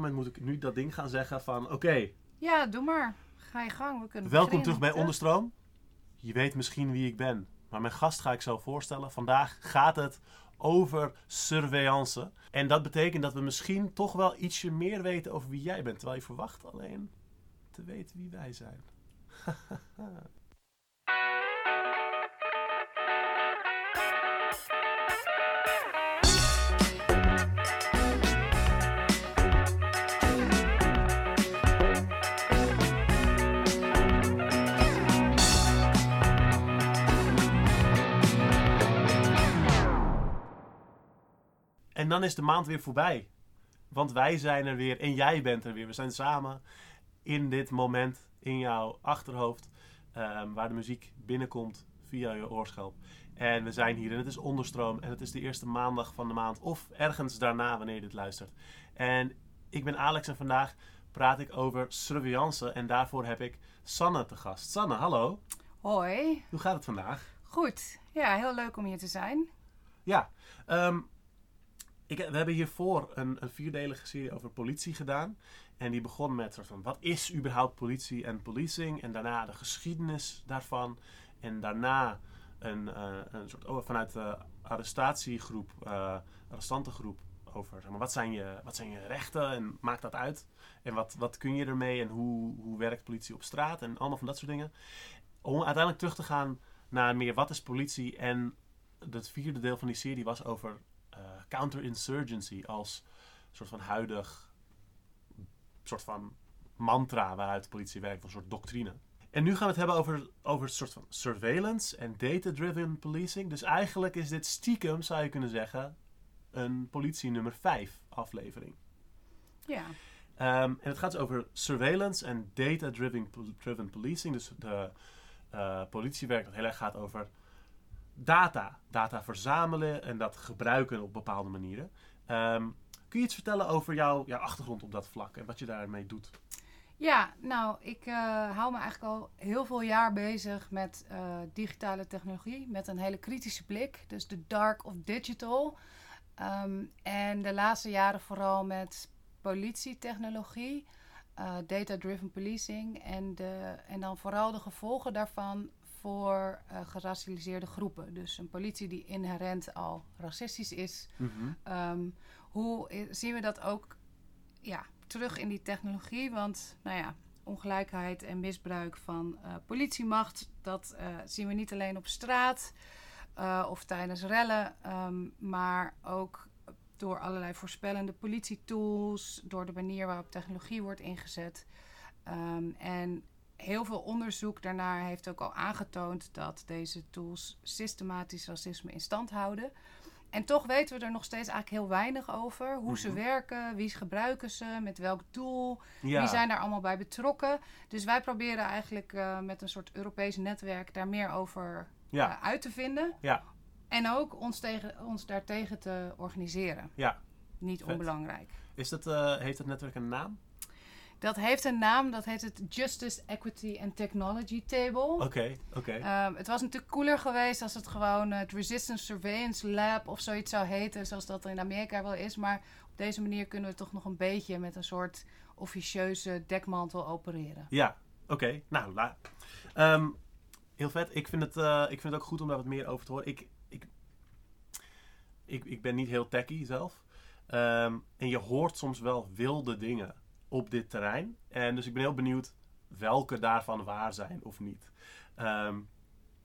bepaald moment moet ik nu dat ding gaan zeggen van... Oké, Ja, doe maar. Ga je gang. We kunnen welkom terug bij. Onderstroom. Je weet misschien wie ik ben. Maar mijn gast ga ik zo voorstellen. Vandaag gaat het over surveillance. En dat betekent dat we misschien toch wel ietsje meer weten over wie jij bent. Terwijl je verwacht alleen te weten wie wij zijn. En dan is de maand weer voorbij. Want wij zijn er weer en jij bent er weer. We zijn samen in dit moment in jouw achterhoofd. ehm, waar de muziek binnenkomt via je oorschelp. En we zijn hier en het is onderstroom. En het is de eerste maandag van de maand. Of ergens daarna wanneer je dit luistert. En ik ben Alex en vandaag praat ik over surveillance. En daarvoor heb ik Sanne te gast. Sanne, hallo. Hoi. Hoe gaat het vandaag? Goed. Ja, heel leuk om hier te zijn. Ja, ehm, ik, we hebben hiervoor een, een vierdelige serie over politie gedaan. En die begon met soort van, wat is überhaupt politie en policing? En daarna de geschiedenis daarvan. En daarna een, eh, een soort, oh, vanuit de arrestatiegroep, eh arrestantengroep, over zeg maar, wat, zijn je, wat zijn je rechten en maakt dat uit? En wat, wat kun je ermee en hoe, hoe werkt politie op straat en allemaal van dat soort dingen. Om uiteindelijk terug te gaan naar meer wat is politie en het vierde deel van die serie was over counterinsurgency als soort van huidig soort van mantra waaruit de politie werkt, een soort doctrine. En nu gaan we het hebben over, over een soort van surveillance en data-driven policing. Dus eigenlijk is dit stiekem, zou je kunnen zeggen, een politie nummer 5 aflevering. Ja. Ehm, en het gaat dus over surveillance en data-driven driven policing. Dus de eh, politiewerk dat heel erg gaat over data. Data verzamelen en dat gebruiken op bepaalde manieren. Ehm, kun je iets vertellen over jouw, achtergrond op dat vlak en wat je daarmee doet? Ja, nou, ik eh, hou me eigenlijk al heel veel jaar bezig met eh, digitale technologie. Met een hele kritische blik. Dus de dark of digital. Ehm, en de laatste jaren vooral met politietechnologie. eh, data-driven policing. En, de, en dan vooral de gevolgen daarvan voor eh, geracialiseerde groepen. Dus een politie die inherent al racistisch is. Ehm, hoe zien we dat ook ja, terug in die technologie? Want nou ja, ongelijkheid en misbruik van eh, politiemacht, dat eh, zien we niet alleen op straat of tijdens rellen, ehm, maar ook door allerlei voorspellende politietools, door de manier waarop technologie wordt ingezet. Ehm, en heel veel onderzoek daarnaar heeft ook al aangetoond dat deze tools systematisch racisme in stand houden. En toch weten we er nog steeds eigenlijk heel weinig over. Hoe ze Mhm. werken, wie gebruiken ze, met welk doel, Ja, wie zijn daar allemaal bij betrokken. Dus wij proberen eigenlijk eh, met een soort Europees netwerk daar meer over ja, eh, uit te vinden. ja, En ook ons, tegen, ons daartegen te organiseren. ja. Niet Vet. onbelangrijk. Is dat, eh, heeft het netwerk een naam? Dat heeft een naam, dat heet het Justice, Equity and Technology Table. Oké, oké. Ehm, het was natuurlijk cooler geweest als het gewoon het Resistance Surveillance Lab of zoiets zou heten, zoals dat er in Amerika wel is. Maar op deze manier kunnen we toch nog een beetje met een soort officieuze dekmantel opereren. Ja, oké. Nou, la- Ehm, heel vet. Ik vind, het, eh, ik vind het ook goed om daar wat meer over te horen. Ik, ik, ik, ik ben niet heel techy zelf. Ehm, en je hoort soms wel wilde dingen op dit terrein. En dus ik ben heel benieuwd welke daarvan waar zijn of niet. Ehm,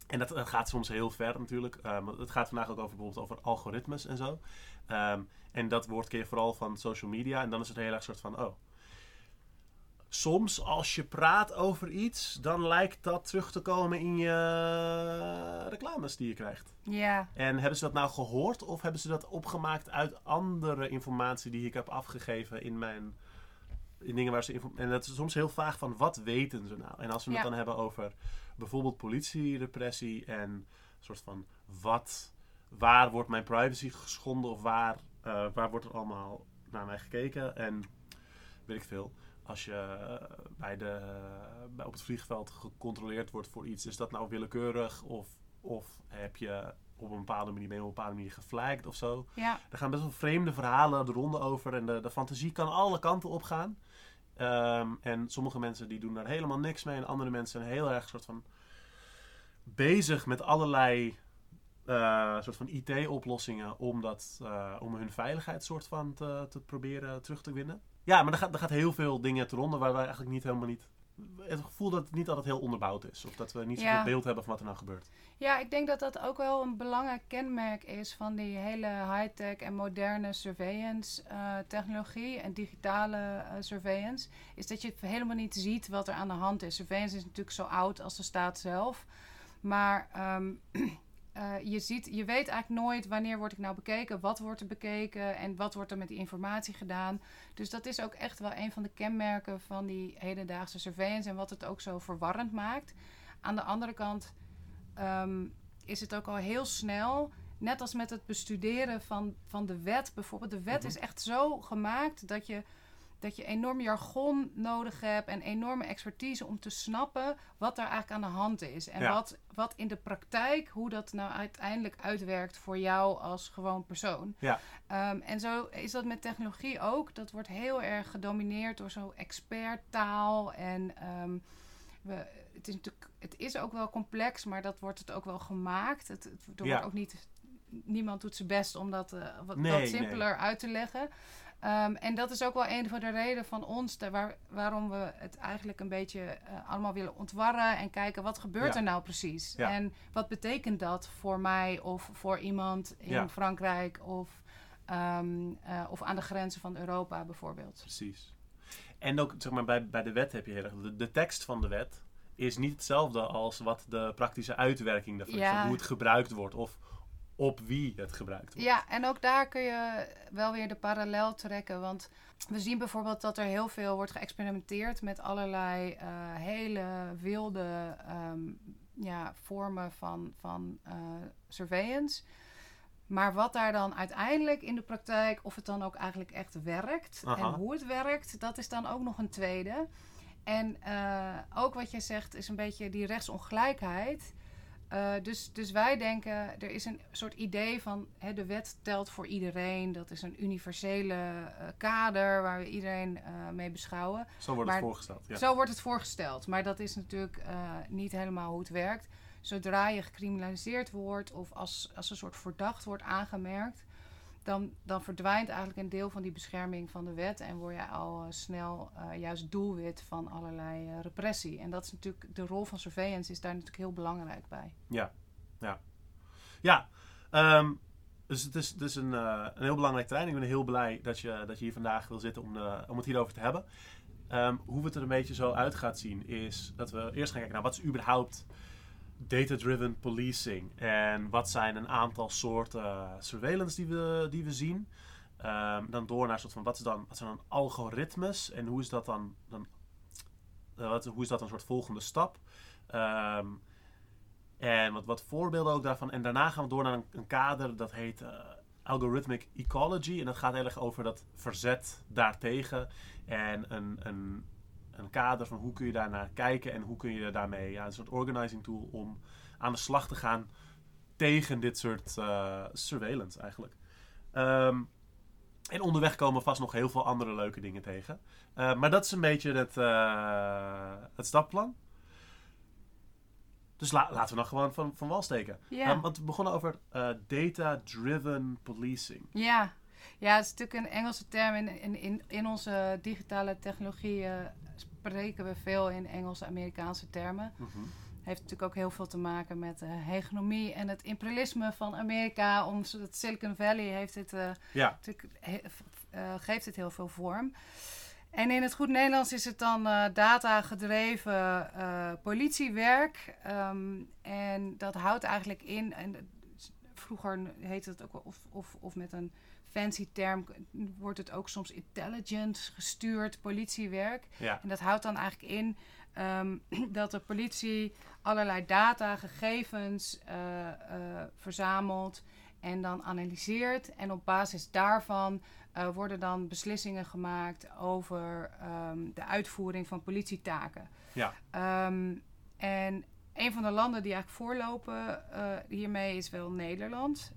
en dat, dat gaat soms heel ver natuurlijk. Want het gaat vandaag ook over bijvoorbeeld over algoritmes en zo. Ehm, en dat woord je vooral van social media. En dan is het heel erg soort van, oh, soms als je praat over iets, dan lijkt dat terug te komen in je reclames die je krijgt. Ja, En hebben ze dat nou gehoord of hebben ze dat opgemaakt uit andere informatie die ik heb afgegeven in mijn in dingen waar ze en dat is soms heel vaag van wat weten ze nou? En als we Ja. het dan hebben over bijvoorbeeld politierepressie en een soort van wat waar wordt mijn privacy geschonden of waar eh, waar wordt er allemaal naar mij gekeken en weet ik veel. Als je eh, bij de, bij, op het vliegveld gecontroleerd wordt voor iets, is dat nou willekeurig of, of heb je op een bepaalde manier, ben je op een bepaalde manier geflagged of zo. Ja, Er gaan best wel vreemde verhalen de ronde over en de, de fantasie kan alle kanten op gaan. Ehm, en sommige mensen die doen daar helemaal niks mee en andere mensen zijn heel erg soort van bezig met allerlei eh, soort van IT-oplossingen om, dat, eh, om hun veiligheid soort van te, te proberen terug te winnen. Ja, maar er gaat, er gaat heel veel dingen te ronde waar wij eigenlijk niet helemaal niet... Het gevoel dat het niet altijd heel onderbouwd is. Of dat we niet Ja. beeld hebben van wat er nou gebeurt. Ja, ik denk dat dat ook wel een belangrijk kenmerk is van die hele high-tech en moderne surveillance eh, technologie en digitale eh, surveillance. Is dat je helemaal niet ziet wat er aan de hand is. Surveillance is natuurlijk zo oud als de staat zelf. Maar ehm, eh, je, ziet, je weet eigenlijk nooit wanneer word ik nou bekeken, wat wordt er bekeken en wat wordt er met die informatie gedaan. Dus dat is ook echt wel een van de kenmerken van die hedendaagse surveillance en wat het ook zo verwarrend maakt. Aan de andere kant ehm, is het ook al heel snel. Net als met het bestuderen van, van de wet bijvoorbeeld. De wet Mhm. is echt zo gemaakt dat je, dat je enorm jargon nodig hebt en enorme expertise om te snappen wat er eigenlijk aan de hand is. En Ja. wat, wat in de praktijk, hoe dat nou uiteindelijk uitwerkt voor jou als gewoon persoon. Ja. Ehm, en zo is dat met technologie ook. Dat wordt heel erg gedomineerd door zo'n experttaal. En ehm, we, het, is natuurlijk, het is ook wel complex, maar dat wordt het ook wel gemaakt. Het, het, er Ja. wordt ook niet, niemand doet zijn best om dat eh, wat, Nee, dat nee. simpeler uit te leggen. Ehm, en dat is ook wel een van de redenen van ons, de- waar, waarom we het eigenlijk een beetje eh, allemaal willen ontwarren en kijken wat gebeurt Ja. er nou precies. Ja. En wat betekent dat voor mij of voor iemand in Ja. Frankrijk of, ehm, eh, of aan de grenzen van Europa bijvoorbeeld. Precies. En ook zeg maar, bij, bij de wet heb je heel erg. De, de tekst van de wet is niet hetzelfde als wat de praktische uitwerking daarvan is. Hoe het gebruikt wordt of op wie het gebruikt wordt. Ja, en ook daar kun je wel weer de parallel trekken. Want we zien bijvoorbeeld dat er heel veel wordt geëxperimenteerd met allerlei eh, hele wilde ehm, ja, vormen van, van eh, surveillance. Maar wat daar dan uiteindelijk in de praktijk, of het dan ook eigenlijk echt werkt Aha. en hoe het werkt, dat is dan ook nog een tweede. En eh, ook wat jij zegt is een beetje die rechtsongelijkheid. Eh, dus, dus wij denken, er is een soort idee van hè, de wet telt voor iedereen. Dat is een universele eh, kader waar we iedereen eh, mee beschouwen. Zo wordt Maar- het voorgesteld. Ja. Zo wordt het voorgesteld, maar dat is natuurlijk niet helemaal hoe het werkt. Zodra je gecriminaliseerd wordt of als, als een soort verdacht wordt aangemerkt, dan, dan verdwijnt eigenlijk een deel van die bescherming van de wet en word je al eh, snel eh, juist doelwit van allerlei eh, repressie. En dat is natuurlijk, de rol van surveillance is daar natuurlijk heel belangrijk bij. Ja, ehm, dus het is, een, een heel belangrijk terrein. Ik ben heel blij dat je, dat je hier vandaag wil zitten om, om het hierover te hebben. Ehm, hoe het er een beetje zo uit gaat zien is dat we eerst gaan kijken naar wat is überhaupt data-driven policing en wat zijn een aantal soorten surveillance die we, die we zien. Ehm, dan door naar soort van wat, is dan, wat zijn dan algoritmes en hoe is dat dan, dan eh, wat, hoe is dat een soort volgende stap? Ehm, en wat, wat voorbeelden ook daarvan. En daarna gaan we door naar een, een kader dat heet eh, Algorithmic Ecology. En dat gaat heel erg over dat verzet daartegen. En een, een, een kader van hoe kun je daarnaar kijken en hoe kun je daarmee, ja, een soort organizing tool om aan de slag te gaan tegen dit soort eh, surveillance eigenlijk. Ehm, en onderweg komen vast nog heel veel andere leuke dingen tegen. Eh, maar dat is een beetje het, eh, het stappenplan. Dus la- laten we dan gewoon van, van wal steken. Ja. Ehm, want we begonnen over data-driven policing. Ja. Ja, het is natuurlijk een Engelse term. In, in, in, in onze digitale technologie eh, spreken we veel in Engelse-Amerikaanse termen. heeft natuurlijk ook heel veel te maken met de hegemonie en het imperialisme van Amerika. Om het Silicon Valley heeft het, eh, Ja, natuurlijk, he- eh, geeft het heel veel vorm. En in het goed Nederlands is het dan eh data-gedreven eh, politiewerk. Ehm, en dat houdt eigenlijk in, en vroeger heette het ook wel, of, of, of met een fancy term wordt het ook soms intelligent gestuurd politiewerk. ja, En dat houdt dan eigenlijk in ehm, dat de politie allerlei data, gegevens eh, eh, verzamelt en dan analyseert. En op basis daarvan eh, worden dan beslissingen gemaakt over ehm, de uitvoering van politietaken. ja, Ehm, en een van de landen die eigenlijk voorlopen hiermee is wel Nederland.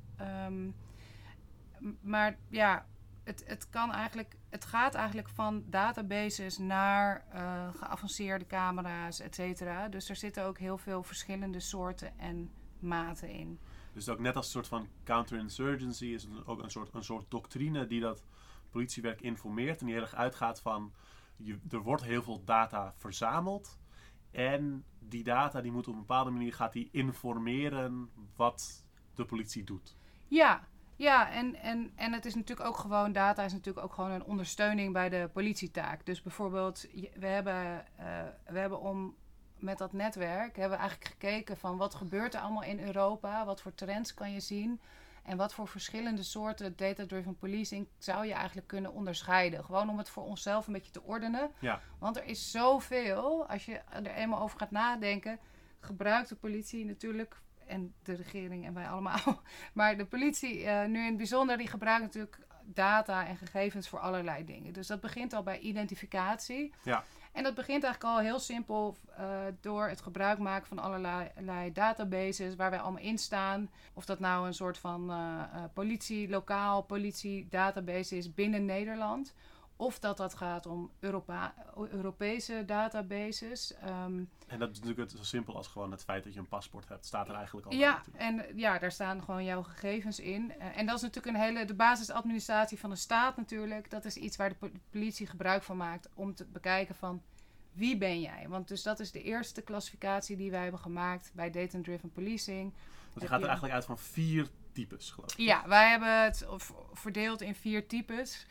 Maar ja, het, het kan eigenlijk. Het gaat eigenlijk van databases naar uh, geavanceerde camera's, et cetera. Dus er zitten ook heel veel verschillende soorten en maten in. Dus ook net als een soort van counterinsurgency is het ook een soort, een soort doctrine die dat politiewerk informeert en die heel erg uitgaat van je, er wordt heel veel data verzameld en die data die moet op een bepaalde manier gaat die informeren wat de politie doet. Ja, ja, en, en, en het is natuurlijk ook gewoon, data is natuurlijk ook gewoon een ondersteuning bij de politietaak. Dus bijvoorbeeld, we hebben, uh, we hebben om met dat netwerk, hebben we eigenlijk gekeken van wat gebeurt er allemaal in Europa, wat voor trends kan je zien en wat voor verschillende soorten data-driven policing zou je eigenlijk kunnen onderscheiden. Gewoon om het voor onszelf een beetje te ordenen. Ja. Want er is zoveel, als je er eenmaal over gaat nadenken, gebruikt de politie natuurlijk en de regering en wij allemaal. Maar de politie, uh, nu in het bijzonder, die gebruikt natuurlijk data en gegevens voor allerlei dingen. Dus dat begint al bij identificatie. Ja. En dat begint eigenlijk al heel simpel uh, door het gebruik maken van allerlei databases waar wij allemaal in staan. Of dat nou een soort van uh, politie, lokaal politie database is binnen Nederland. Of dat dat gaat om Europa Europese databases. Um, en dat is natuurlijk zo simpel als gewoon het feit dat je een paspoort hebt, staat er eigenlijk al. Ja, en ja, daar staan gewoon jouw gegevens in. Uh, en dat is natuurlijk een hele, de basisadministratie van de staat natuurlijk. Dat is iets waar de politie gebruik van maakt om te bekijken van wie ben jij? Want dus dat is de eerste klassificatie die wij hebben gemaakt bij Data-Driven Policing. Dus je gaat er eigenlijk uit van vier types, geloof ik. Ja, wij hebben het verdeeld in vier types.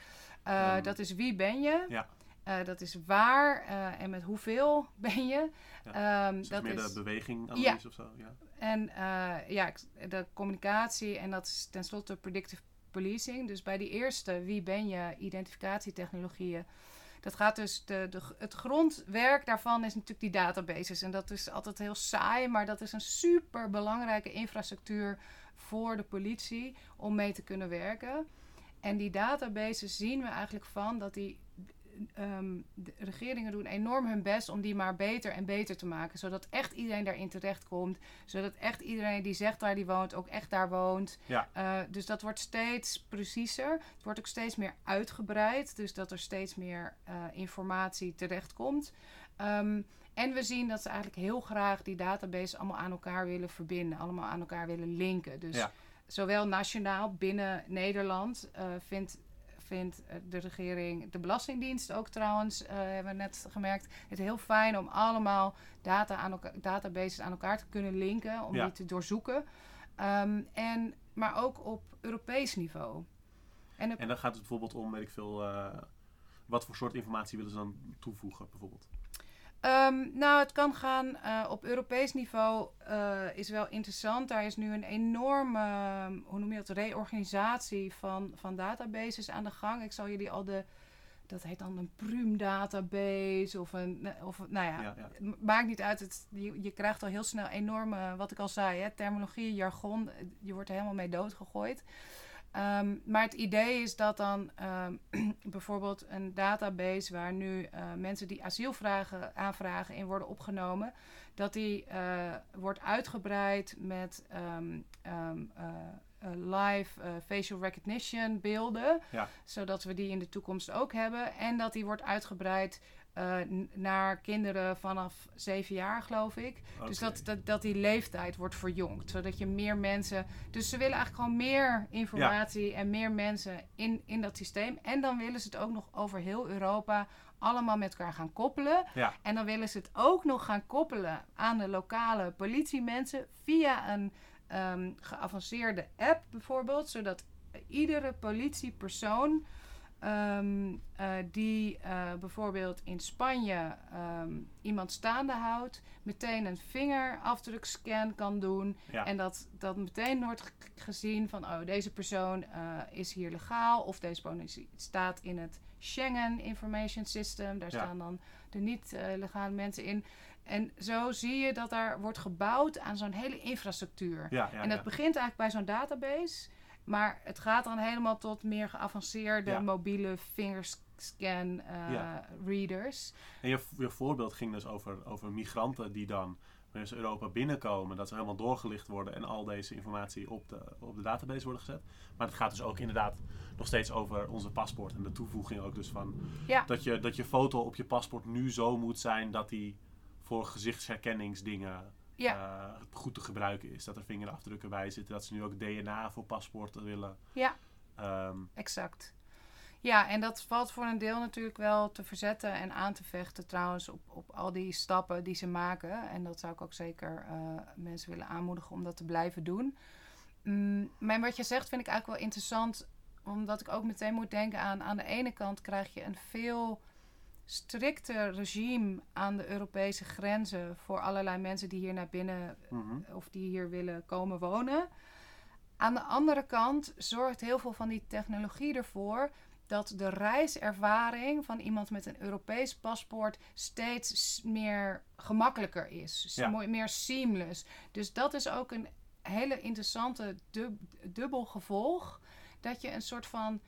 Uh, um, dat is wie ben je? Ja. Uh, dat is waar uh, en met hoeveel ben je. Ja. Um, dat meer is de beweging analyse ja. of zo. Ja. En ja, de communicatie en dat is tenslotte predictive policing. Dus bij die eerste wie ben je identificatietechnologieën dat gaat dus, de, de, het grondwerk daarvan is natuurlijk die databases. En dat is altijd heel saai, maar dat is een super belangrijke infrastructuur voor de politie om mee te kunnen werken. En die databases zien we eigenlijk van dat die um, de regeringen doen enorm hun best om die maar beter en beter te maken. Zodat echt iedereen daarin terechtkomt. Zodat echt iedereen die zegt waar die woont, ook echt daar woont. Ja. Uh, dus dat wordt steeds preciezer. Het wordt ook steeds meer uitgebreid. Dus dat er steeds meer uh, informatie terechtkomt. Um, en we zien dat ze eigenlijk heel graag die database allemaal aan elkaar willen verbinden. Allemaal aan elkaar willen linken. Dus ja. Zowel nationaal binnen Nederland uh, vindt vindt eh, de regering, de Belastingdienst ook trouwens, uh, hebben we net gemerkt, het heel fijn om allemaal data aan elkaar, databases aan elkaar te kunnen linken, om Ja. die te doorzoeken. Um, en, maar ook op Europees niveau. En, dan gaat het bijvoorbeeld om, weet ik veel, eh, wat voor soort informatie willen ze dan toevoegen, bijvoorbeeld. Ehm, nou, het kan gaan eh, op Europees niveau, eh, is wel interessant. Daar is nu een enorme, ehm, hoe noem je dat, reorganisatie van, van databases aan de gang. Ik zal jullie al de, dat heet dan een Prum database of een, of, nou ja, Ja, ja. M- maakt niet uit. Het, je, je krijgt al heel snel enorme, wat ik al zei, hè, terminologie, jargon. Je wordt er helemaal mee doodgegooid. Ehm, maar het idee is dat dan ehm, bijvoorbeeld een database waar nu eh, mensen die asielvragen aanvragen in worden opgenomen, dat die eh, wordt uitgebreid met ehm, eh, live facial recognition beelden, Ja. zodat we die in de toekomst ook hebben. En dat die wordt uitgebreid eh, naar kinderen vanaf zeven jaar, geloof ik. Dus dat, dat, dat die leeftijd wordt verjongd. Zodat je meer mensen. Dus ze willen eigenlijk gewoon meer informatie en meer mensen in, in dat systeem. En dan willen ze het ook nog over heel Europa allemaal met elkaar gaan koppelen. Ja. En dan willen ze het ook nog gaan koppelen aan de lokale politiemensen via een ehm, geavanceerde app bijvoorbeeld. Zodat iedere politiepersoon. Ehm, eh, die eh, bijvoorbeeld in Spanje ehm, iemand staande houdt, meteen een vingerafdrukscan kan doen. Ja. En dat, dat meteen wordt gezien van, oh, deze persoon eh, is hier legaal. Of deze persoon staat in het Schengen Information System. Daar Ja. staan dan de niet-legale mensen in. En zo zie je dat daar wordt gebouwd aan zo'n hele infrastructuur. Ja, en dat begint eigenlijk bij zo'n database. Maar het gaat dan helemaal tot meer geavanceerde Ja. mobiele fingerscan eh, Ja. readers. En je, je voorbeeld ging dus over, over migranten die dan ze Europa binnenkomen, dat ze helemaal doorgelicht worden en al deze informatie op de, op de database worden gezet. Maar het gaat dus ook inderdaad nog steeds over onze paspoort en de toevoeging ook dus van Ja. dat, je, dat je foto op je paspoort nu zo moet zijn dat die voor gezichtsherkenningsdingen Ja. eh, goed te gebruiken is. Dat er vingerafdrukken bij zitten, dat ze nu ook DNA voor paspoorten willen. Ja. Ehm, Exact. Ja, en dat valt voor een deel natuurlijk wel te verzetten en aan te vechten trouwens op, op al die stappen die ze maken. En dat zou ik ook zeker eh, mensen willen aanmoedigen om dat te blijven doen. Mm, maar wat je zegt vind ik eigenlijk wel interessant, omdat ik ook meteen moet denken aan... aan de ene kant krijg je een veel strikter regime aan de Europese grenzen... voor allerlei mensen die hier naar binnen mhm. of die hier willen komen wonen. Aan de andere kant zorgt heel veel van die technologie ervoor dat de reiservaring van iemand met een Europees paspoort steeds meer gemakkelijker is. Ja. Meer seamless. Dus dat is ook een hele interessante dub- dubbel gevolg. Dat je een soort van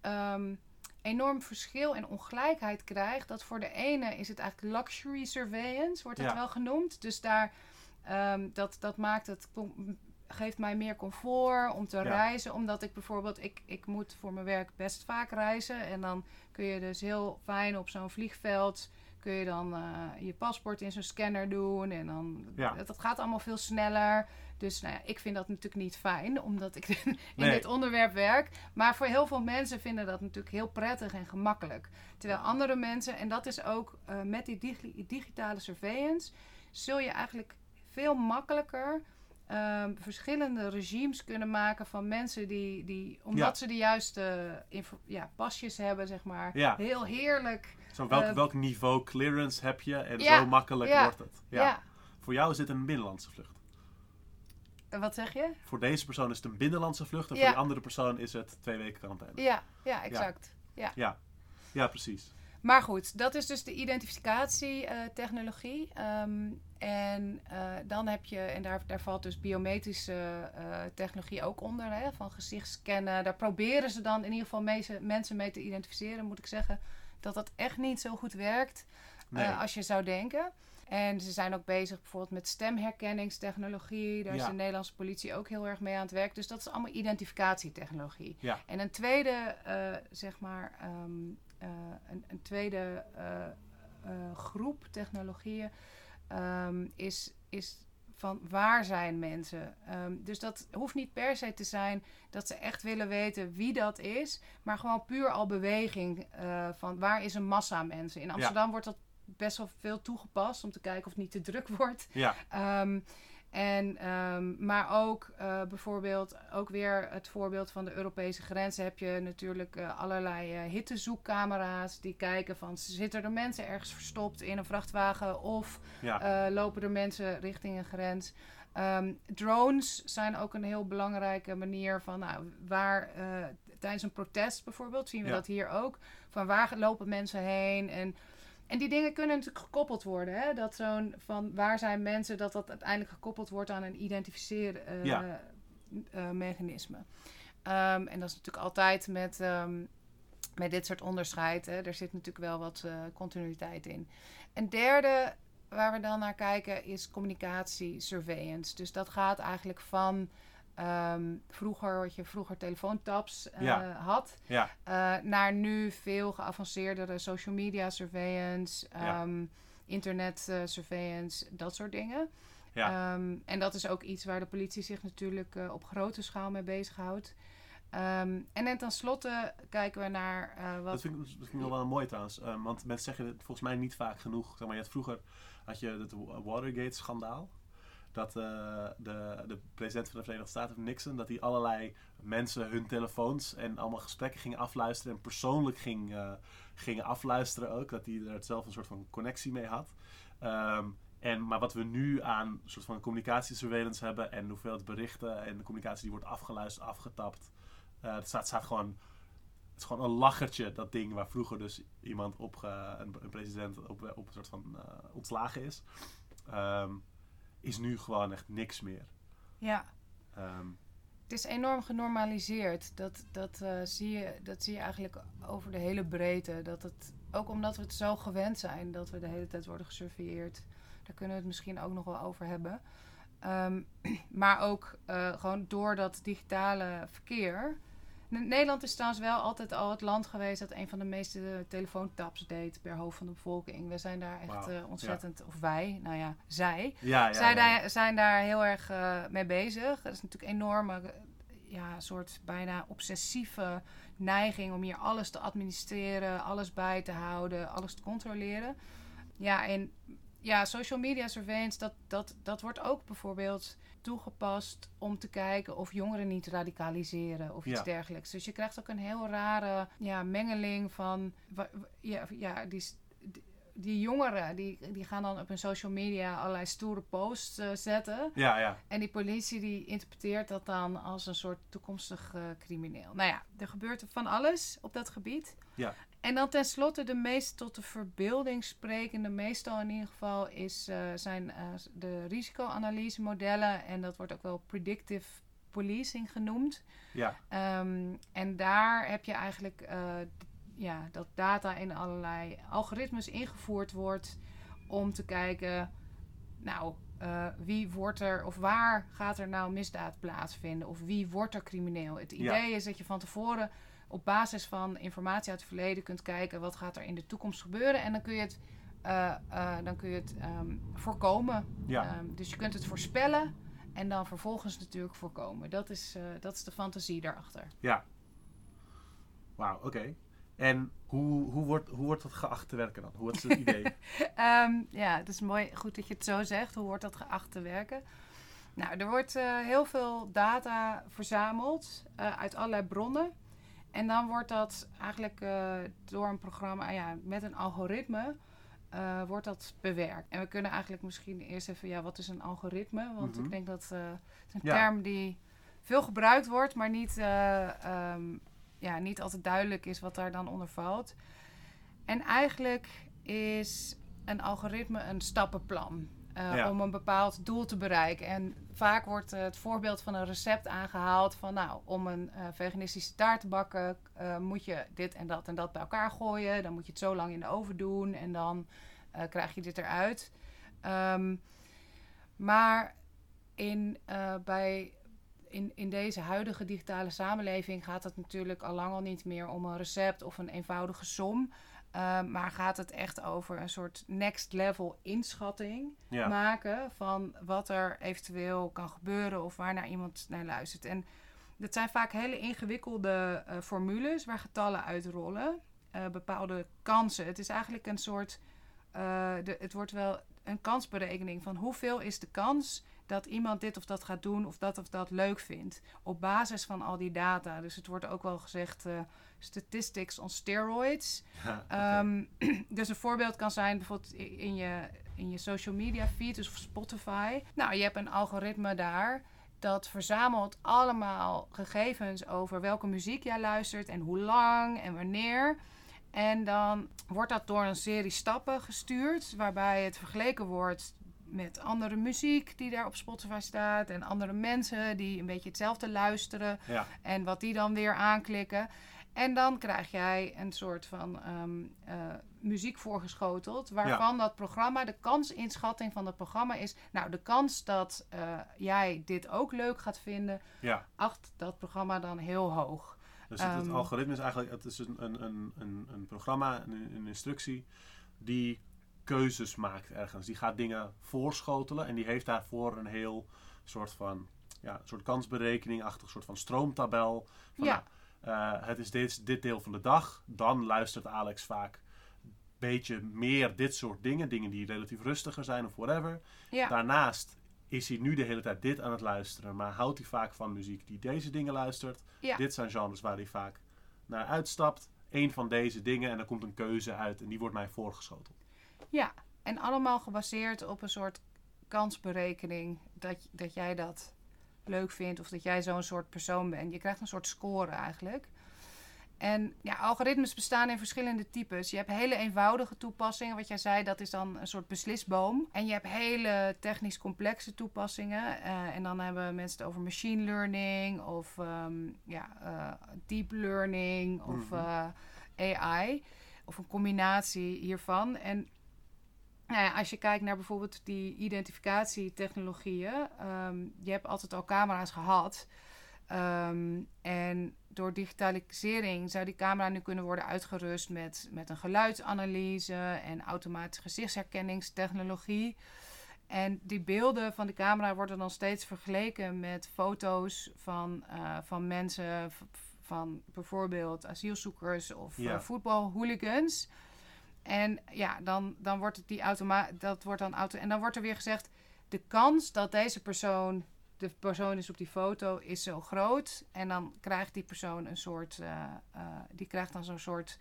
ehm, enorm verschil en ongelijkheid krijgt. Dat voor de ene is het eigenlijk luxury surveillance, wordt het Ja. wel genoemd. Dus daar, ehm, dat, dat maakt het, geeft mij meer comfort om te Ja. reizen. Omdat ik bijvoorbeeld, ik, ik moet voor mijn werk best vaak reizen. En dan kun je dus heel fijn op zo'n vliegveld, kun je dan eh, je paspoort in zo'n scanner doen. En dan, Ja. dat, dat gaat allemaal veel sneller. Dus nou ja, ik vind dat natuurlijk niet fijn, omdat ik in Nee. dit onderwerp werk. Maar voor heel veel mensen vinden dat natuurlijk heel prettig en gemakkelijk. Terwijl andere mensen, en dat is ook eh, met die digi- digitale surveillance, zul je eigenlijk veel makkelijker ehm, verschillende regimes kunnen maken van mensen die, die omdat Ja. ze de juiste info- ja, pasjes hebben, zeg maar, Ja. heel heerlijk. Zo, welk, Eh, welk niveau clearance heb je en zo makkelijk wordt het. Ja. Ja. Voor jou is dit een binnenlandse vlucht. En Wat zeg je? Voor deze persoon is het een binnenlandse vlucht en Ja. voor die andere persoon is het twee weken quarantaine. Ja, ja, exact. Ja. Ja, ja precies. Maar goed, dat is dus de identificatietechnologie. Ehm en eh, dan heb je, en daar, daar valt dus biometrische eh, technologie ook onder, hè, van gezichtsscannen. Daar proberen ze dan in ieder geval mensen mee te identificeren. Moet ik zeggen dat dat echt niet zo goed werkt Nee. eh, als je zou denken. En ze zijn ook bezig bijvoorbeeld met stemherkenningstechnologie. Daar is de Nederlandse politie ook heel erg mee aan het werk. Dus dat is allemaal identificatietechnologie. Ja. En een tweede, eh, zeg maar, ehm, eh, een, een tweede eh, groep technologieën ehm, is, is van waar zijn mensen. Ehm, dus dat hoeft niet per se te zijn dat ze echt willen weten wie dat is, maar gewoon puur al beweging van waar is een massa mensen. In Amsterdam wordt dat best wel veel toegepast om te kijken of het niet te druk wordt. Ja, Ehm, en, ehm, maar ook eh, bijvoorbeeld, ook weer het voorbeeld van de Europese grenzen, heb je natuurlijk eh, allerlei eh, hittezoekcamera's die kijken van zitten er mensen ergens verstopt in een vrachtwagen of ja. lopen er mensen richting een grens. Ehm, drones zijn ook een heel belangrijke manier van nou, waar tijdens een protest bijvoorbeeld zien we Ja. dat hier ook. Van waar lopen mensen heen en en die dingen kunnen natuurlijk gekoppeld worden. Hè? Dat zo'n van waar zijn mensen, dat dat uiteindelijk gekoppeld wordt aan een identificeren Ja. eh, mechanisme. Ehm, en dat is natuurlijk altijd met, ehm, met dit soort onderscheid. Hè? Er zit natuurlijk wel wat eh, continuïteit in. Een derde waar we dan naar kijken is communicatie surveillance. Dus dat gaat eigenlijk van ehm, vroeger, wat je vroeger telefoontaps eh, Ja. had, ja. eh, naar nu veel geavanceerdere social media surveillance, ehm, internet eh, surveillance, dat soort dingen. Ja. Ehm, en dat is ook iets waar de politie zich natuurlijk op grote schaal mee bezighoudt. Ehm, en dan tenslotte kijken we naar wat. Dat vind, ik, dat vind ik nog wel mooi trouwens. Want mensen zeggen het volgens mij niet vaak genoeg. Zeg maar, je had vroeger had je het Watergate-schandaal. Dat eh, de, de president van de Verenigde Staten, Nixon, dat hij allerlei mensen hun telefoons en allemaal gesprekken ging afluisteren. En persoonlijk ging, eh, gingen afluisteren ook. Dat hij er zelf een soort van connectie mee had. Ehm, en, maar wat we nu aan soort van communicatiesurveillance hebben en hoeveel berichten en de communicatie die wordt afgeluisterd, afgetapt. eh het staat, staat gewoon het is gewoon een lachertje, dat ding waar vroeger dus iemand op, een, president op, op een soort van ontslagen is. Ehm, is nu gewoon echt niks meer. Ja, Ehm, het is enorm genormaliseerd. Dat, dat, eh, zie je, dat zie je eigenlijk over de hele breedte. Dat het, ook omdat we het zo gewend zijn dat we de hele tijd worden gesurveilleerd. Daar kunnen we het misschien ook nog wel over hebben. Ehm, maar ook uh, gewoon door dat digitale verkeer. Nederland is trouwens wel altijd al het land geweest dat een van de meeste telefoontaps deed per hoofd van de bevolking. We zijn daar echt uh, ontzettend, of wij, nou ja, zij, ja, ja, zij daar, zijn daar heel erg uh, mee bezig. Dat is natuurlijk een enorme, ja, soort bijna obsessieve neiging om hier alles te administreren, alles bij te houden, alles te controleren. Ja, en ja, social media surveillance, dat, dat, dat wordt ook bijvoorbeeld toegepast om te kijken of jongeren niet radicaliseren of iets dergelijks. Dus je krijgt ook een heel rare ja, mengeling van. Ja, ja die, die jongeren die, die gaan dan op hun social media allerlei stoere posts uh, zetten. Ja, ja. En die politie die interpreteert dat dan als een soort toekomstig uh, crimineel. Nou ja, er gebeurt van alles op dat gebied. Ja. En dan tenslotte de meest tot de verbeelding sprekende, meestal in ieder geval, is, uh, zijn de risicoanalyse modellen. En dat wordt ook wel predictive policing genoemd. Ja. Um, en daar heb je eigenlijk ja, dat data in allerlei algoritmes ingevoerd wordt om te kijken, nou, uh, wie wordt er of waar gaat er nou misdaad plaatsvinden of wie wordt er crimineel. Het idee is dat je van tevoren op basis van informatie uit het verleden kunt kijken wat gaat er in de toekomst gebeuren en dan kun je het, uh, uh, dan kun je het um, voorkomen. Ja. Um, dus je kunt het voorspellen en dan vervolgens natuurlijk voorkomen. Dat is, dat is de fantasie daarachter. Ja. Wauw, oké. En hoe, hoe, wordt, hoe wordt dat geacht te werken dan? Hoe is het idee? um, ja, het is mooi, goed dat je het zo zegt. Hoe wordt dat geacht te werken? Nou, er wordt heel veel data verzameld uit allerlei bronnen. En dan wordt dat eigenlijk uh, door een programma, ja, met een algoritme, wordt dat bewerkt. En we kunnen eigenlijk misschien eerst even, ja, wat is een algoritme? Want mm -hmm. ik denk dat het is een ja. term die veel gebruikt wordt, maar niet um, ja, niet altijd duidelijk is wat daar dan onder valt. En eigenlijk is een algoritme een stappenplan uh, ja. om een bepaald doel te bereiken. En vaak wordt uh, het voorbeeld van een recept aangehaald van nou, om een uh, veganistische taart te bakken moet je dit en dat en dat bij elkaar gooien. Dan moet je het zo lang in de oven doen en dan krijg je dit eruit. Um, maar in, bij in, in deze huidige digitale samenleving gaat het natuurlijk al lang al niet meer om een recept of een eenvoudige som. Uh, maar gaat het echt over een soort next level inschatting ja. maken van wat er eventueel kan gebeuren of waar naar iemand naar luistert. En dat zijn vaak hele ingewikkelde uh, formules waar getallen uitrollen, uh, bepaalde kansen. Het is eigenlijk een soort, de, het wordt wel een kansberekening van hoeveel is de kans dat iemand dit of dat gaat doen of dat of dat leuk vindt. Op basis van al die data. Dus het wordt ook wel gezegd uh, statistics on steroids. Ja, okay. um, dus een voorbeeld kan zijn bijvoorbeeld in je, in je social media feed, dus op Spotify. Nou, je hebt een algoritme daar dat verzamelt allemaal gegevens over welke muziek jij luistert en hoe lang en wanneer. En dan wordt dat door een serie stappen gestuurd, waarbij het vergeleken wordt met andere muziek die daar op Spotify staat. En andere mensen die een beetje hetzelfde luisteren. Ja. En wat die dan weer aanklikken. En dan krijg jij een soort van um, uh, muziek voorgeschoteld. Waarvan ja. dat programma, de kansinschatting van het programma is. Nou, de kans dat uh, jij dit ook leuk gaat vinden. Ja. Acht dat programma dan heel hoog. Dus het, het algoritme is eigenlijk het is een, een, een, een programma, een, een instructie. die keuzes maakt ergens. Die gaat dingen voorschotelen en die heeft daarvoor een heel soort van ja, een soort kansberekening-achtig soort van stroomtabel. Van, ja. Nou, uh, het is dit, dit deel van de dag. Dan luistert Alex vaak een beetje meer dit soort dingen. Dingen die relatief rustiger zijn of whatever. Ja. Daarnaast is hij nu de hele tijd dit aan het luisteren. Maar houdt hij vaak van muziek die deze dingen luistert. Ja. Dit zijn genres waar hij vaak naar uitstapt. Eén van deze dingen en er komt een keuze uit en die wordt mij voorgeschoteld. Ja, en allemaal gebaseerd op een soort kansberekening dat, dat jij dat leuk vindt of dat jij zo'n soort persoon bent. Je krijgt een soort score eigenlijk. En ja, algoritmes bestaan in verschillende types. Je hebt hele eenvoudige toepassingen. Wat jij zei, dat is dan een soort beslisboom. En je hebt hele technisch complexe toepassingen. Uh, en dan hebben mensen het over machine learning of um, ja, uh, deep learning of uh, AI. Of een combinatie hiervan. En Nou ja, als je kijkt naar bijvoorbeeld die identificatietechnologieën, ehm, je hebt altijd al camera's gehad. Ehm, en door digitalisering zou die camera nu kunnen worden uitgerust met, met een geluidsanalyse en automatische gezichtsherkenningstechnologie. En die beelden van de camera worden dan steeds vergeleken met foto's van, uh, van mensen, van bijvoorbeeld asielzoekers of Ja. uh, voetbalhooligans. En ja, dan, dan wordt het die automa dat wordt dan auto. En dan wordt er weer gezegd: de kans dat deze persoon de persoon is op die foto is zo groot. En dan krijgt die persoon een soort. eh, eh, die krijgt dan zo'n soort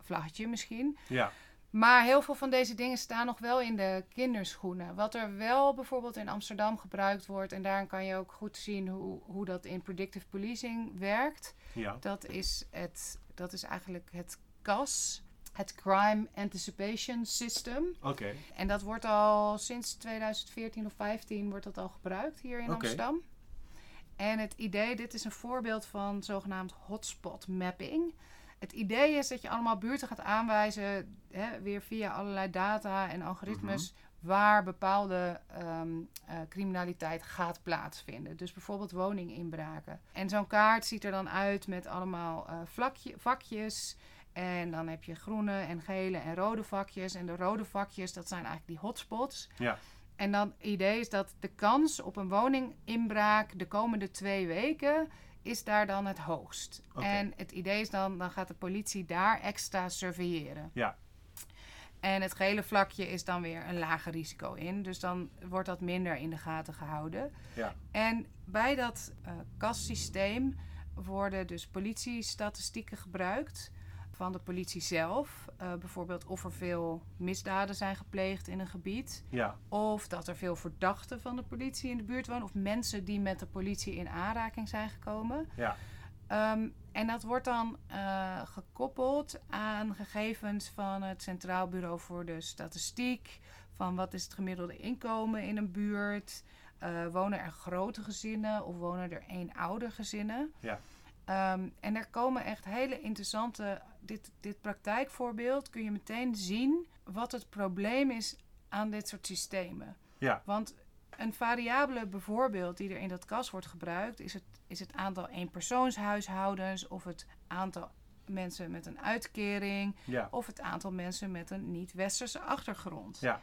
vlaggetje misschien. Ja, Maar heel veel van deze dingen staan nog wel in de kinderschoenen. Wat er wel bijvoorbeeld in Amsterdam gebruikt wordt, en daarin kan je ook goed zien hoe, hoe dat in predictive policing werkt. ja. Dat is, het, dat is eigenlijk het CAS, het Crime Anticipation System. Oké. En dat wordt al sinds 2014 of 15 wordt dat al gebruikt hier in. Amsterdam. En het idee, dit is een voorbeeld van zogenaamd hotspot mapping. Het idee is dat je allemaal buurten gaat aanwijzen, hè, weer via allerlei data en algoritmes, waar bepaalde ehm, eh, criminaliteit gaat plaatsvinden. Dus bijvoorbeeld woninginbraken. En zo'n kaart ziet er dan uit met allemaal eh, vlakje, vakjes. En dan heb je groene en gele en rode vakjes. En de rode vakjes, dat zijn eigenlijk die hotspots. Ja. En dan het idee is dat de kans op een woninginbraak de komende twee weken is daar dan het hoogst. En het idee is dan, dan gaat de politie daar extra surveilleren. Ja. En het gele vlakje is dan weer een lager risico in. Dus dan wordt dat minder in de gaten gehouden. Ja. En bij dat eh kassysteem worden dus politiestatistieken gebruikt van de politie zelf. Eh, bijvoorbeeld of er veel misdaden zijn gepleegd in een gebied. Ja. Of dat er veel verdachten van de politie in de buurt wonen. Of mensen die met de politie in aanraking zijn gekomen. Ja. Ehm, en dat wordt dan eh, gekoppeld aan gegevens van het Centraal Bureau voor de Statistiek. Van wat is het gemiddelde inkomen in een buurt? Eh, wonen er grote gezinnen of wonen er eenoudergezinnen? Ja. Ehm, en er komen echt hele interessante. Dit, dit praktijkvoorbeeld kun je meteen zien wat het probleem is aan dit soort systemen. Ja. Want een variabele bijvoorbeeld die er in dat kas wordt gebruikt, is het, is het aantal eenpersoonshuishoudens of het aantal mensen met een uitkering Ja. of het aantal mensen met een niet-westerse achtergrond. Ja.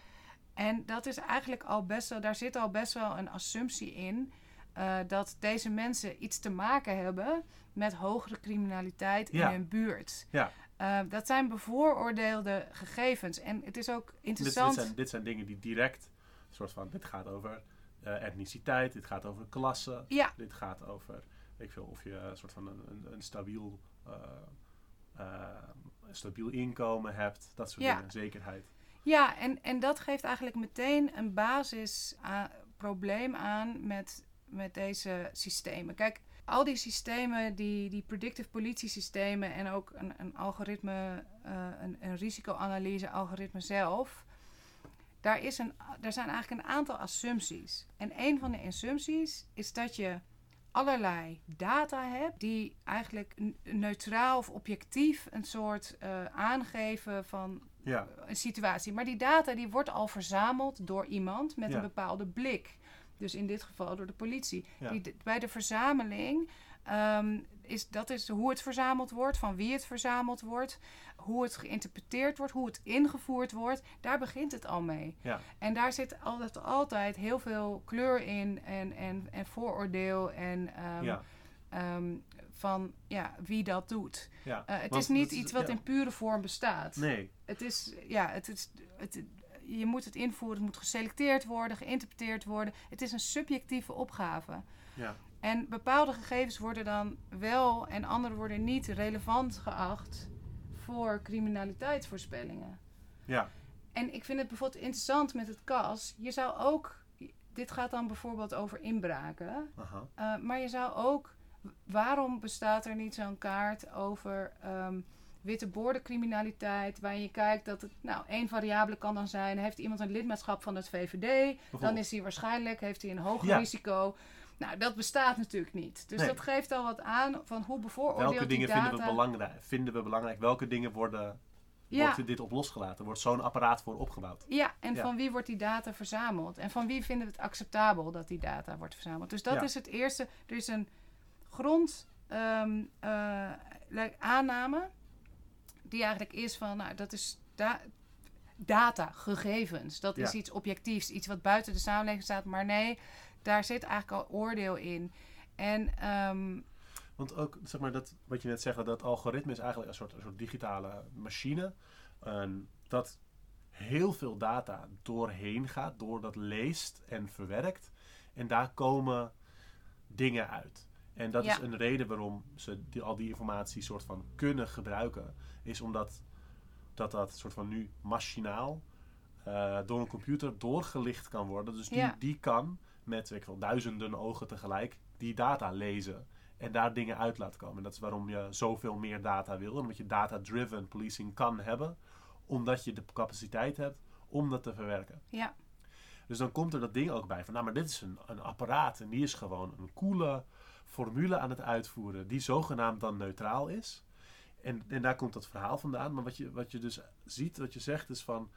En dat is eigenlijk al best wel, daar zit al best wel een assumptie in eh, dat deze mensen iets te maken hebben met hogere criminaliteit Ja. in hun buurt. Ja. Eh, dat zijn bevooroordeelde gegevens. En het is ook Dit, dit, interessant. zijn, dit zijn dingen die direct, soort van, dit gaat over eh, etniciteit, dit gaat over klasse, Ja, dit gaat over, ik veel, of je een soort van een, een, een stabiel, stabiel inkomen hebt, dat soort Ja. dingen, zekerheid. Ja, en, en dat geeft eigenlijk meteen een basisprobleem aan met, met deze systemen. Kijk, al die systemen, die, die predictive politiesystemen en ook een, een algoritme, eh, een, een risicoanalyse-algoritme zelf, daar, is een, daar zijn eigenlijk een aantal assumpties. En een van de assumpties is dat je allerlei data hebt die eigenlijk neutraal of objectief een soort eh, aangeven van Ja, een situatie. Maar die data die wordt al verzameld door iemand met Ja. een bepaalde blik. Dus in dit geval door de politie. Ja. Die, bij de verzameling ehm, is dat is hoe het verzameld wordt, van wie het verzameld wordt, hoe het geïnterpreteerd wordt, hoe het ingevoerd wordt. Daar begint het al mee. ja, En daar zit altijd, altijd heel veel kleur in en, en, en vooroordeel en ehm, ja, ehm, van ja, wie dat doet. ja. Eh, het is niet iets wat ja. in pure vorm bestaat. Nee, Het is, ja, het is, het, je moet het invoeren, het moet geselecteerd worden, geïnterpreteerd worden. Het is een subjectieve opgave. ja, En bepaalde gegevens worden dan wel en andere worden niet relevant geacht voor criminaliteitsvoorspellingen. ja, En ik vind het bijvoorbeeld interessant met het CAS. Je zou ook, dit gaat dan bijvoorbeeld over inbraken. aha, Uh, maar je zou ook, waarom bestaat er niet zo'n kaart over ehm, witte bordencriminaliteit, waarin je kijkt dat het, nou, één variabele kan dan zijn, heeft iemand een lidmaatschap van het VVD, dan is hij waarschijnlijk, heeft hij een hoger Ja. risico. Nou, dat bestaat natuurlijk niet. Dus Nee. dat geeft al wat aan van hoe bevooroordeeld Welke dingen data... vinden we belangrijk? Vinden we belangrijk? Welke dingen worden Ja. wordt dit op losgelaten. Wordt zo'n apparaat voor opgebouwd. Ja, en Ja. van wie wordt die data verzameld? En van wie vinden we het acceptabel dat die data wordt verzameld? Dus dat Ja. is het eerste. Er is een grond ehm, eh, aanname die eigenlijk is van, nou, dat is da- data, gegevens. Dat is Ja. iets objectiefs, iets wat buiten de samenleving staat. Maar nee, daar zit eigenlijk al oordeel in. En ehm, Want ook, zeg maar, dat, wat je net zegt, dat algoritme is eigenlijk een soort, een soort digitale machine. En dat heel veel data doorheen gaat, door dat leest en verwerkt. En daar komen dingen uit. En dat Ja. is een reden waarom ze die, al die informatie soort van kunnen gebruiken. Is omdat dat, dat soort van nu machinaal eh, door een computer doorgelicht kan worden. Dus die, Ja. die kan met ik wel, duizenden ogen tegelijk die data lezen en daar dingen uit laten komen. En dat is waarom je zoveel meer data wil. Omdat je data-driven policing kan hebben. Omdat je de capaciteit hebt om dat te verwerken. ja, Dus dan komt er dat ding ook bij van, nou maar dit is een, een apparaat en die is gewoon een coole formule aan het uitvoeren die zogenaamd dan neutraal is. En, en daar komt dat verhaal vandaan. Maar wat je, wat je dus ziet, wat je zegt is van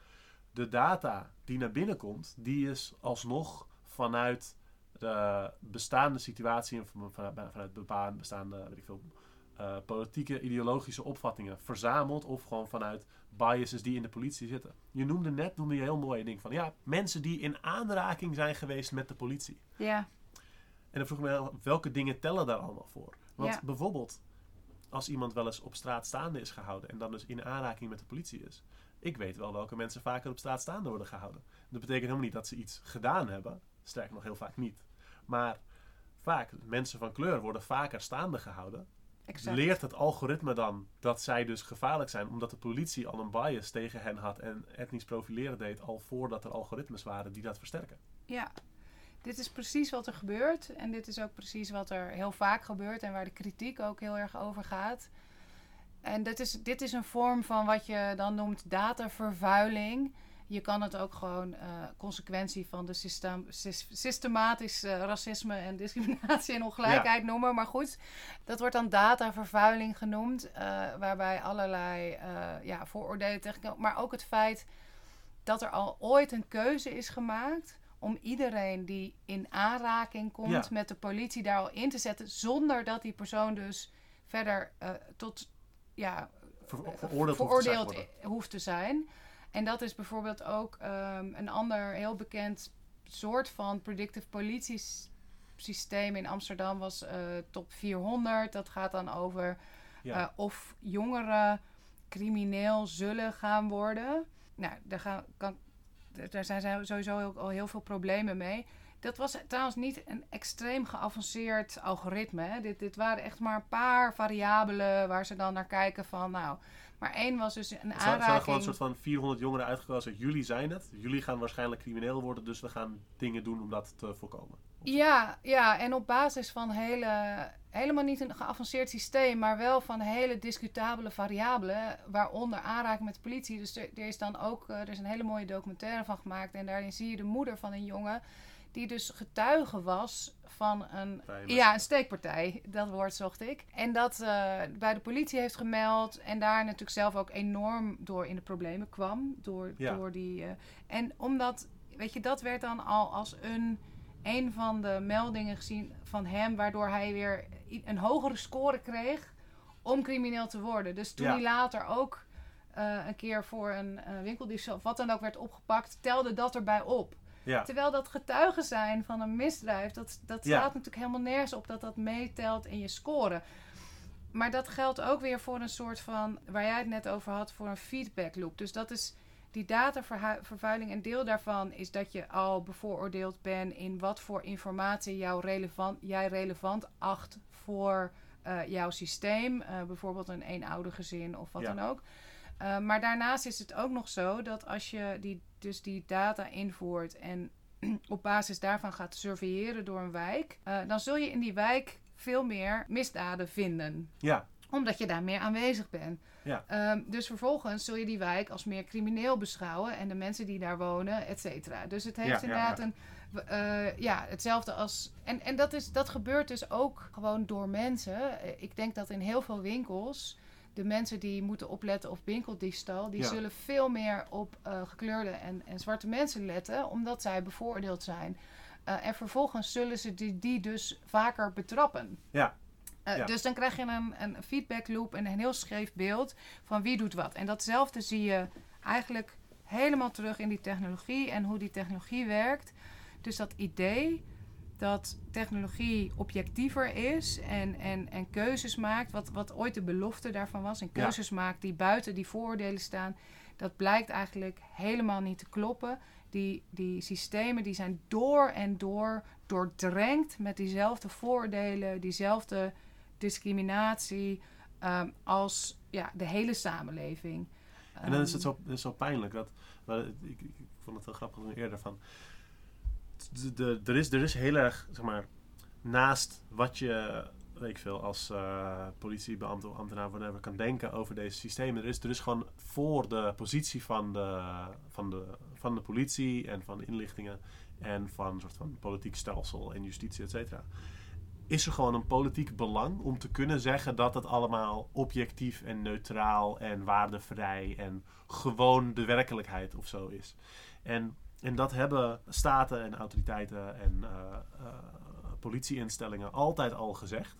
de data die naar binnen komt, die is alsnog vanuit de bestaande situatie en van- vanuit, vanuit bepaalde bestaande weet ik veel, eh, politieke, ideologische opvattingen verzameld of gewoon vanuit biases die in de politie zitten. Je noemde net, noemde je heel mooi een ding van ja, mensen die in aanraking zijn geweest met de politie. ja, En dan vroeg ik me welke dingen tellen daar allemaal voor? Want Ja. bijvoorbeeld, als iemand wel eens op straat staande is gehouden en dan dus in aanraking met de politie is. Ik weet wel welke mensen vaker op straat staande worden gehouden. Dat betekent helemaal niet dat ze iets gedaan hebben. Sterker nog, heel vaak niet. Maar vaak, mensen van kleur worden vaker staande gehouden. exact. Leert het algoritme dan dat zij dus gevaarlijk zijn, omdat de politie al een bias tegen hen had en etnisch profileren deed al voordat er algoritmes waren die dat versterken? Ja, dit is precies wat er gebeurt. En dit is ook precies wat er heel vaak gebeurt en waar de kritiek ook heel erg over gaat. En dit is, dit is een vorm van wat je dan noemt datavervuiling. Je kan het ook gewoon eh, consequentie van de systeem, sys- systematisch eh, racisme en discriminatie en ongelijkheid noemen. Maar goed, dat wordt dan datavervuiling genoemd. eh, waarbij allerlei ja, vooroordelen tegenkomen. Maar ook het feit dat er al ooit een keuze is gemaakt om iedereen die in aanraking komt Ja. met de politie daar al in te zetten, zonder dat die persoon dus verder eh, tot ja, Ver- veroordeeld hoeft te zijn i- hoeft te zijn. En dat is bijvoorbeeld ook ehm, een ander heel bekend soort van predictive politie systeem in Amsterdam was eh, top 400. Dat gaat dan over Ja. eh, of jongeren crimineel zullen gaan worden. Nou, daar, gaan, kan, daar zijn sowieso ook al heel veel problemen mee. Dat was trouwens niet een extreem geavanceerd algoritme. Hè. Dit, dit waren echt maar een paar variabelen waar ze dan naar kijken van, nou... Maar één was dus een Het zijn- zijn aanraking... gewoon een soort van 400 jongeren uitgekozen. Jullie zijn het. Jullie gaan waarschijnlijk crimineel worden. Dus we gaan dingen doen om dat te voorkomen. Ja, ja, en op basis van hele, helemaal niet een geavanceerd systeem, maar wel van hele discutabele variabelen, waaronder aanraking met de politie. Dus er, er is dan ook, eh, er is een hele mooie documentaire van gemaakt en daarin zie je de moeder van een jongen die dus getuige was van een, ja, een steekpartij. Dat woord zocht ik. En dat eh, bij de politie heeft gemeld en daar natuurlijk zelf ook enorm door in de problemen kwam. Door, Ja. door die, eh, en omdat, weet je, dat werd dan al als een een van de meldingen gezien van hem, waardoor hij weer een hogere score kreeg om crimineel te worden. Dus toen Ja. hij later ook eh, een keer voor een uh, winkeldiefstal of wat dan ook werd opgepakt, telde dat erbij op. Ja, Terwijl dat getuigen zijn van een misdrijf, dat, dat Ja. staat natuurlijk helemaal nergens op dat dat meetelt in je score. Maar dat geldt ook weer voor een soort van, waar jij het net over had, voor een feedback loop. Dus dat is die datavervuiling. Een deel daarvan is dat je al bevooroordeeld bent in wat voor informatie jou relevant, jij relevant acht voor eh, jouw systeem. Eh, bijvoorbeeld een eenoudergezin of wat Ja. dan ook. Uh, maar daarnaast is het ook nog zo dat als je die, dus die data invoert en op basis daarvan gaat surveilleren door een wijk, dan zul je in die wijk veel meer misdaden vinden. ja, Omdat je daar meer aanwezig bent. Ja. Um, dus vervolgens zul je die wijk als meer crimineel beschouwen en de mensen die daar wonen, et cetera. Dus het heeft Ja, inderdaad ja. een. Uh, ja, hetzelfde als. En, en dat, is, dat gebeurt dus ook gewoon door mensen. Uh, Ik denk dat in heel veel winkels de mensen die moeten opletten op winkeldiefstal, die Ja. zullen veel meer op eh, gekleurde en, en zwarte mensen letten, omdat zij bevoordeeld zijn. Eh, en vervolgens zullen ze die, die dus vaker betrappen. Ja. Eh, Ja. Dus dan krijg je een, een feedback loop en een heel scheef beeld van wie doet wat. En datzelfde zie je eigenlijk helemaal terug in die technologie en hoe die technologie werkt. Dus dat idee dat technologie objectiever is en, en, en keuzes maakt, wat, wat ooit de belofte daarvan was, en Ja. keuzes maakt die buiten die vooroordelen staan, dat blijkt eigenlijk helemaal niet te kloppen. Die, die systemen die zijn door en door doordrenkt met diezelfde vooroordelen, diezelfde discriminatie ehm, als ja, de hele samenleving. En dan is het Ehm, zo, is zo pijnlijk dat. ik, ik, ik vond het wel grappig toen eerder van. de- de- Er is, er is heel erg, zeg maar, naast wat je, weet ik veel, als eh, politiebeambte of ambtenaar whatever kan denken over deze systemen. Er is, er is gewoon voor de positie van de, van, de, van de politie en van de inlichtingen en van een soort van politiek stelsel en justitie, et cetera. Is er gewoon een politiek belang om te kunnen zeggen dat het allemaal objectief en neutraal en waardevrij en gewoon de werkelijkheid of zo is. En, en dat hebben staten en autoriteiten en eh, eh, politieinstellingen altijd al gezegd.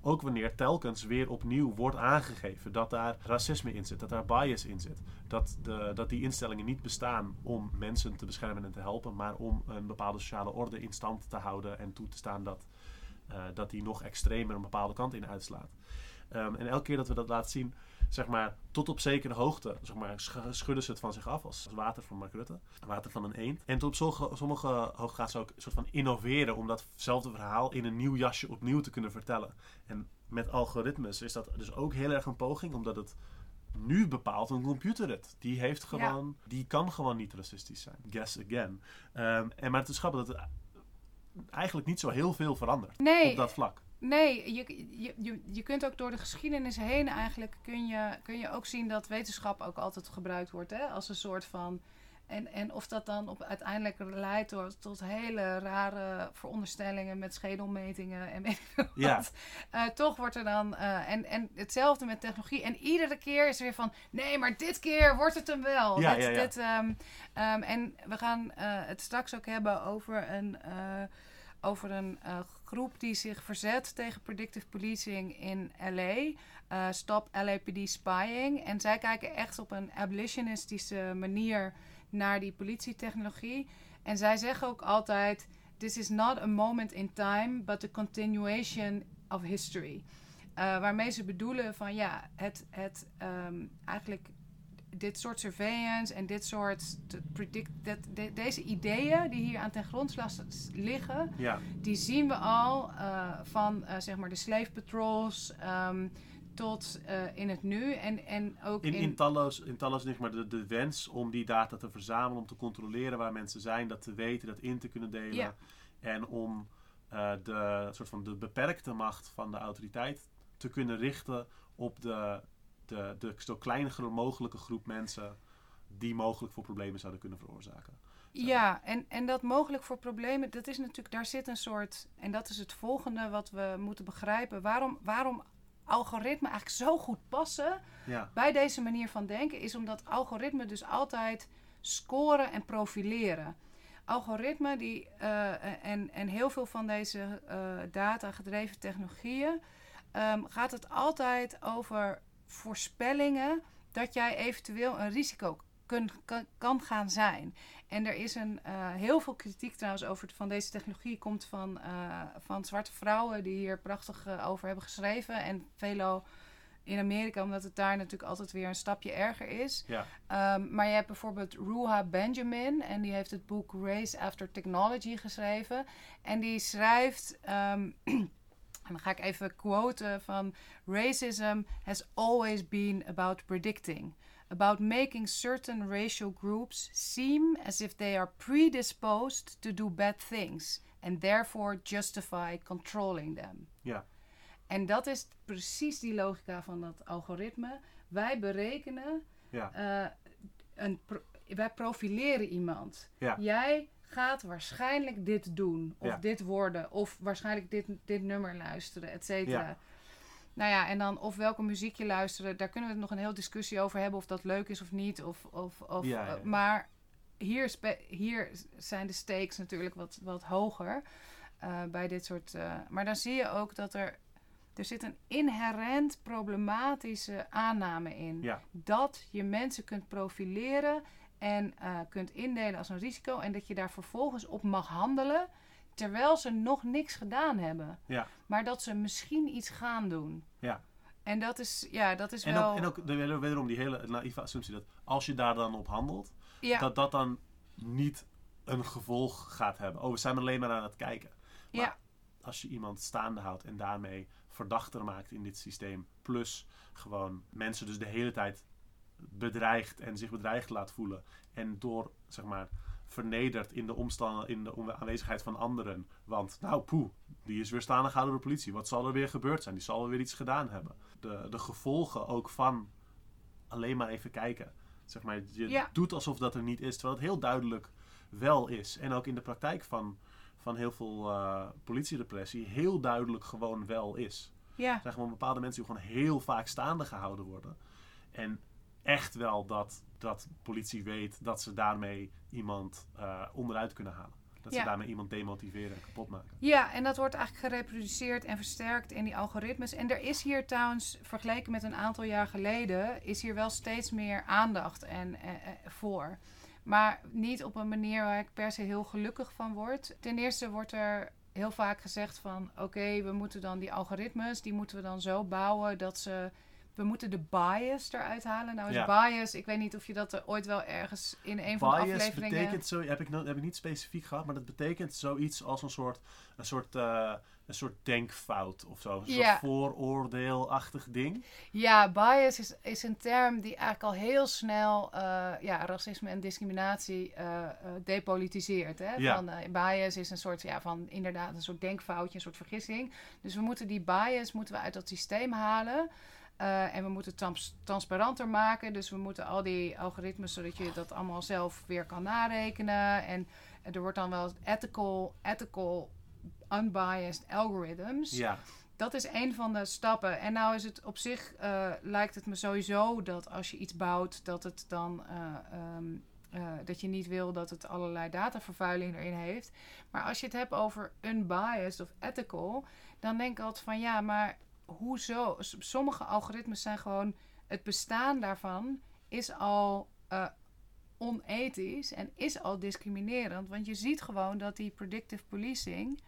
Ook wanneer telkens weer opnieuw wordt aangegeven dat daar racisme in zit, dat daar bias in zit. Dat, de, dat die instellingen niet bestaan om mensen te beschermen en te helpen, maar om een bepaalde sociale orde in stand te houden en toe te staan dat, eh, dat die nog extremer een bepaalde kant in uitslaat. Ehm, en elke keer dat we dat laten zien, zeg maar, tot op zekere hoogte, zeg maar, sch- schudden ze het van zich af als water van Mark Rutte, water van een eend. En tot op sommige, sommige hoogte gaan ze ook een soort van innoveren om datzelfde verhaal in een nieuw jasje opnieuw te kunnen vertellen. En met algoritmes is dat dus ook heel erg een poging, omdat het nu bepaalt een computer het. Die heeft gewoon, die kan gewoon niet racistisch zijn. Guess again. Ehm, en maar het is grappig dat het eigenlijk niet zo heel veel verandert Nee, op dat vlak. Nee, je, je, je, je kunt ook door de geschiedenis heen eigenlijk kun je, kun je ook zien dat wetenschap ook altijd gebruikt wordt hè, als een soort van. En, en of dat dan op, uiteindelijk leidt tot, tot hele rare veronderstellingen met schedelmetingen en weet ik Ja. Eh, toch wordt er dan. eh, en, en hetzelfde met technologie. En iedere keer is er weer van. Nee, maar dit keer wordt het hem wel. Ja, dit, ja, dit, ehm, ehm, en we gaan eh, het straks ook hebben over een. Over een eh, groep die zich verzet tegen predictive policing in LA. eh, Stop LAPD Spying. En zij kijken echt op een abolitionistische manier naar die politietechnologie. En zij zeggen ook altijd: This is not a moment in time, but a continuation of history. Eh, waarmee ze bedoelen van ja, het, het ehm, eigenlijk dit soort surveillance en dit soort predict, dat, de- deze ideeën die hier aan ten grondslag liggen, Ja, die zien we al eh, van eh, zeg maar de slave patrols ehm, tot eh, in het nu en, en ook in, in, in tallo's, in maar, de, de wens om die data te verzamelen, om te controleren waar mensen zijn, dat te weten, dat in te kunnen delen. Ja. En om de, soort van de beperkte macht van de autoriteit te kunnen richten op de, de, de zo kleine mogelijke groep mensen die mogelijk voor problemen zouden kunnen veroorzaken. Zo. Ja, en, en dat mogelijk voor problemen, dat is natuurlijk, daar zit een soort, en dat is het volgende wat we moeten begrijpen. Waarom, waarom algoritmen eigenlijk zo goed passen Ja, bij deze manier van denken, is omdat algoritmen dus altijd scoren en profileren. Algoritmen die, eh, en, en heel veel van deze eh data-gedreven technologieën, ehm, gaat het altijd over voorspellingen dat jij eventueel een risico kun, kan, kan gaan zijn. En er is een, eh, heel veel kritiek trouwens over van deze technologie komt van, eh, van zwarte vrouwen die hier prachtig eh, over hebben geschreven. En velo in Amerika, omdat het daar natuurlijk altijd weer een stapje erger is. ja, Ehm, maar je hebt bijvoorbeeld Ruha Benjamin en die heeft het boek Race After Technology geschreven. En die schrijft, ehm, en dan ga ik even quoten van... Racism has always been about predicting. About making certain racial groups seem as if they are predisposed to do bad things. And therefore justify controlling them. ja, En dat is precies die logica van dat algoritme. Wij berekenen ja, eh, een pro- wij profileren iemand. Ja. Jij gaat waarschijnlijk dit doen, of Ja. dit worden, of waarschijnlijk dit, dit nummer luisteren, et cetera. Ja. nou ja, en dan of welke muziek je luistert, daar kunnen we nog een heel discussie over hebben of dat leuk is of niet. Of, of, of, Ja, eh, maar hier, hier zijn de stakes natuurlijk wat, wat hoger eh, bij dit soort. eh, maar dan zie je ook dat er. Er zit een inherent problematische aanname in. Ja. Dat je mensen kunt profileren en eh, kunt indelen als een risico. En dat je daar vervolgens op mag handelen. Terwijl ze nog niks gedaan hebben. Ja. Maar dat ze misschien iets gaan doen. Ja. En dat is, ja, dat is En wel... ook, en ook de- wederom die hele naïeve assumptie dat als je daar dan op handelt, ja, dat dat dan niet een gevolg gaat hebben. Oh, we zijn alleen maar aan het kijken. Maar ja, als je iemand staande houdt en daarmee verdachter maakt in dit systeem, plus gewoon mensen dus de hele tijd bedreigt en zich bedreigd laat voelen en door, zeg maar, vernederd in de omstanden, in de aanwezigheid van anderen. Want, nou, poeh, die is weer staande gehouden door de politie. Wat zal er weer gebeurd zijn? Die zal er weer iets gedaan hebben. De, de gevolgen ook van alleen maar even kijken. Zeg maar, je Ja. doet alsof dat er niet is, terwijl het heel duidelijk wel is. En ook in de praktijk van, van heel veel politierepressie heel duidelijk gewoon wel is. ja, Er zijn gewoon bepaalde mensen die gewoon heel vaak staande gehouden worden. En echt wel dat, dat politie weet dat ze daarmee iemand eh, onderuit kunnen halen. Dat Ja. ze daarmee iemand demotiveren en kapot maken. ja, en dat wordt eigenlijk gereproduceerd en versterkt in die algoritmes. En er is hier trouwens, vergeleken met een aantal jaar geleden, is hier wel steeds meer aandacht en, eh, eh, voor. Maar niet op een manier waar ik per se heel gelukkig van word. Ten eerste wordt er heel vaak gezegd van... oké, we moeten dan die algoritmes... die moeten we dan zo bouwen dat ze... we moeten de bias eruit halen. Nou is Ja. bias... ik weet niet of je dat er ooit wel ergens in een van de Bias afleveringen... betekent zo, heb ik, heb ik niet specifiek gehad, maar dat betekent zoiets als een soort, een soort, eh, een soort denkfout of zo. Een Ja. soort vooroordeelachtig ding. Ja, bias is, is een term die eigenlijk al heel snel eh, ja, racisme en discriminatie eh, depolitiseert. Hè? Ja. Van, bias is een soort, ja, van inderdaad een soort denkfoutje, een soort vergissing. Dus we moeten die bias moeten we uit dat systeem halen. Eh, en we moeten het trans- transparanter maken. Dus we moeten al die algoritmes, zodat je dat allemaal zelf weer kan narekenen. En er wordt dan wel ethical, ethical unbiased algorithms Ja, dat is een van de stappen. En nou is het op zich, eh, lijkt het me sowieso dat als je iets bouwt, dat het dan. eh, ehm, eh, dat je niet wil dat het allerlei datavervuiling erin heeft. Maar als je het hebt over unbiased of ethical, dan denk ik altijd van ja, maar hoezo? Sommige algoritmes zijn gewoon. Het bestaan daarvan is al eh, onethisch en is al discriminerend. Want je ziet gewoon dat die predictive policing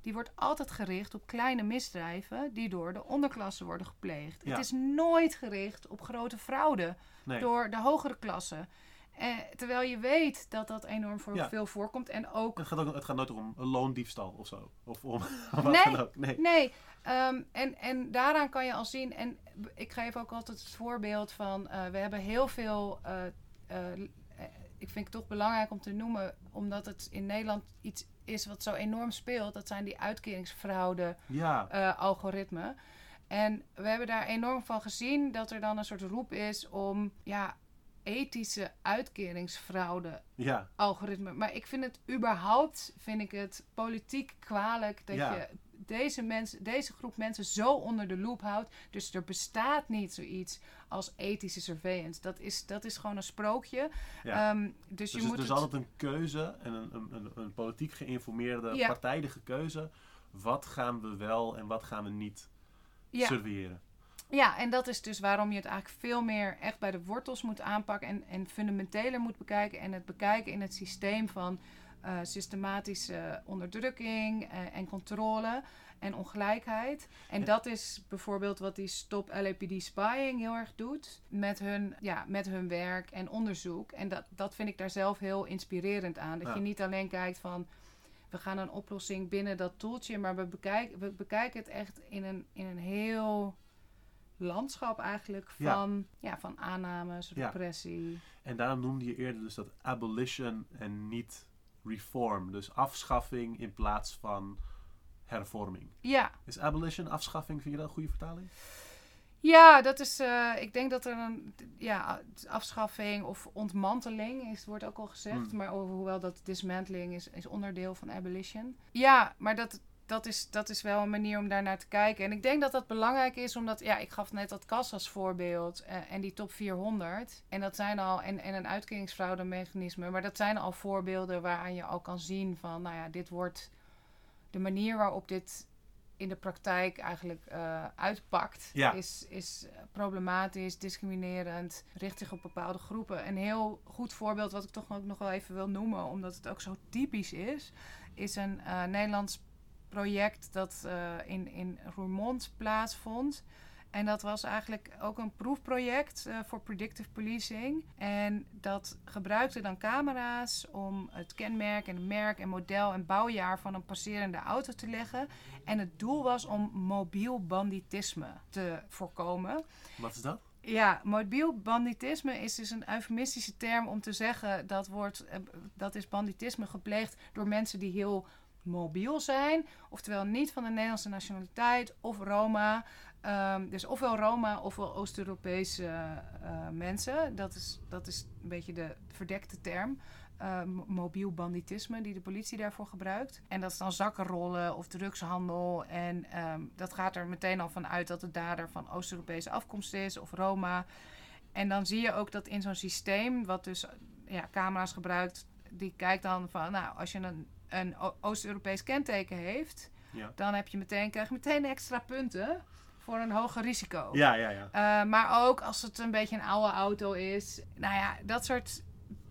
die wordt altijd gericht op kleine misdrijven die door de onderklasse worden gepleegd. Ja. Het is nooit gericht op grote fraude nee. door de hogere klasse. Eh, terwijl je weet dat dat enorm voor Ja. veel voorkomt. En ook. Het gaat, ook, het gaat nooit om een loondiefstal of zo. Of om wat dan ook. Nee. Nee, ehm, en, en daaraan kan je al zien. En ik geef ook altijd het voorbeeld van. eh, we hebben heel veel. eh, eh, ik vind het toch belangrijk om te noemen, omdat het in Nederland iets is wat zo enorm speelt. Dat zijn die uitkeringsfraude. Ja, eh, algoritme. En we hebben daar enorm van gezien dat er dan een soort roep is om ja, ethische uitkeringsfraude ja. algoritme. Maar ik vind het überhaupt vind ik het politiek kwalijk dat Ja. je deze, mensen, deze groep mensen zo onder de loep houdt. Dus er bestaat niet zoiets als ethische surveillance. Dat is, dat is gewoon een sprookje. Ja. Ehm, dus Dus je het moet is het... altijd een keuze en een, een, een, een politiek geïnformeerde, Ja. partijdige keuze. Wat gaan we wel en wat gaan we niet Ja. surveilleren? Ja, en dat is dus waarom je het eigenlijk veel meer echt bij de wortels moet aanpakken en, en fundamenteler moet bekijken. En het bekijken in het systeem van eh, systematische onderdrukking eh, en controle en ongelijkheid. En Ja. dat is bijvoorbeeld wat die Stop LAPD Spying heel erg doet met hun, ja, met hun werk en onderzoek. En dat, dat vind ik daar zelf heel inspirerend aan. Dat Ja. je niet alleen kijkt van we gaan een oplossing binnen dat toeltje, maar we bekijken, we bekijken het echt in een, in een heel landschap eigenlijk Ja. van, ja. van aannames, Ja. repressie. En daarom noemde je eerder dus dat abolition en niet reform. Dus afschaffing in plaats van hervorming. Ja, Is abolition afschaffing, vind je dat een goede vertaling? ja dat is, eh, ik denk dat er een ja, afschaffing of ontmanteling is, wordt ook al gezegd. Hmm. Maar ho- hoewel dat dismantling is, is onderdeel van abolition. Ja, maar dat, dat is, dat is wel een manier om daar naar te kijken. En ik denk dat dat belangrijk is, omdat, ja, ik gaf net dat kas als voorbeeld eh, en die top 400. En dat zijn al, en, en een uitkeringsfraudemechanisme, maar dat zijn al voorbeelden waaraan je al kan zien van, nou ja, dit wordt de manier waarop dit in de praktijk eigenlijk uh, uitpakt, Ja. is, is problematisch, discriminerend, richt zich op bepaalde groepen. Een heel goed voorbeeld, wat ik toch ook nog wel even wil noemen, omdat het ook zo typisch is, is een eh, Nederlands project dat eh, in, in Roermond plaatsvond. En dat was eigenlijk ook een proefproject eh, voor predictive policing. En dat gebruikte dan camera's om het kenmerk en het merk en model en bouwjaar van een passerende auto te leggen. En het doel was om mobiel banditisme te voorkomen. Wat is dat? Ja, mobiel banditisme is dus een eufemistische term om te zeggen dat wordt, eh, dat is banditisme gepleegd door mensen die heel mobiel zijn, oftewel niet van de Nederlandse nationaliteit of Roma. Ehm, dus ofwel Roma ofwel Oost-Europese eh, mensen. Dat is, dat is een beetje de verdekte term. eh, mo- mobiel banditisme die de politie daarvoor gebruikt. En dat is dan zakkenrollen of drugshandel. En ehm, dat gaat er meteen al van uit dat de dader van Oost-Europese afkomst is of Roma. En dan zie je ook dat in zo'n systeem, wat dus ja, camera's gebruikt, die kijkt dan van, nou, als je een, een Oost-Europees kenteken heeft, Ja. dan heb je meteen, krijg je meteen extra punten voor een hoger risico. Ja, ja, ja. Eh, maar ook als het een beetje een oude auto is. Nou ja, dat soort,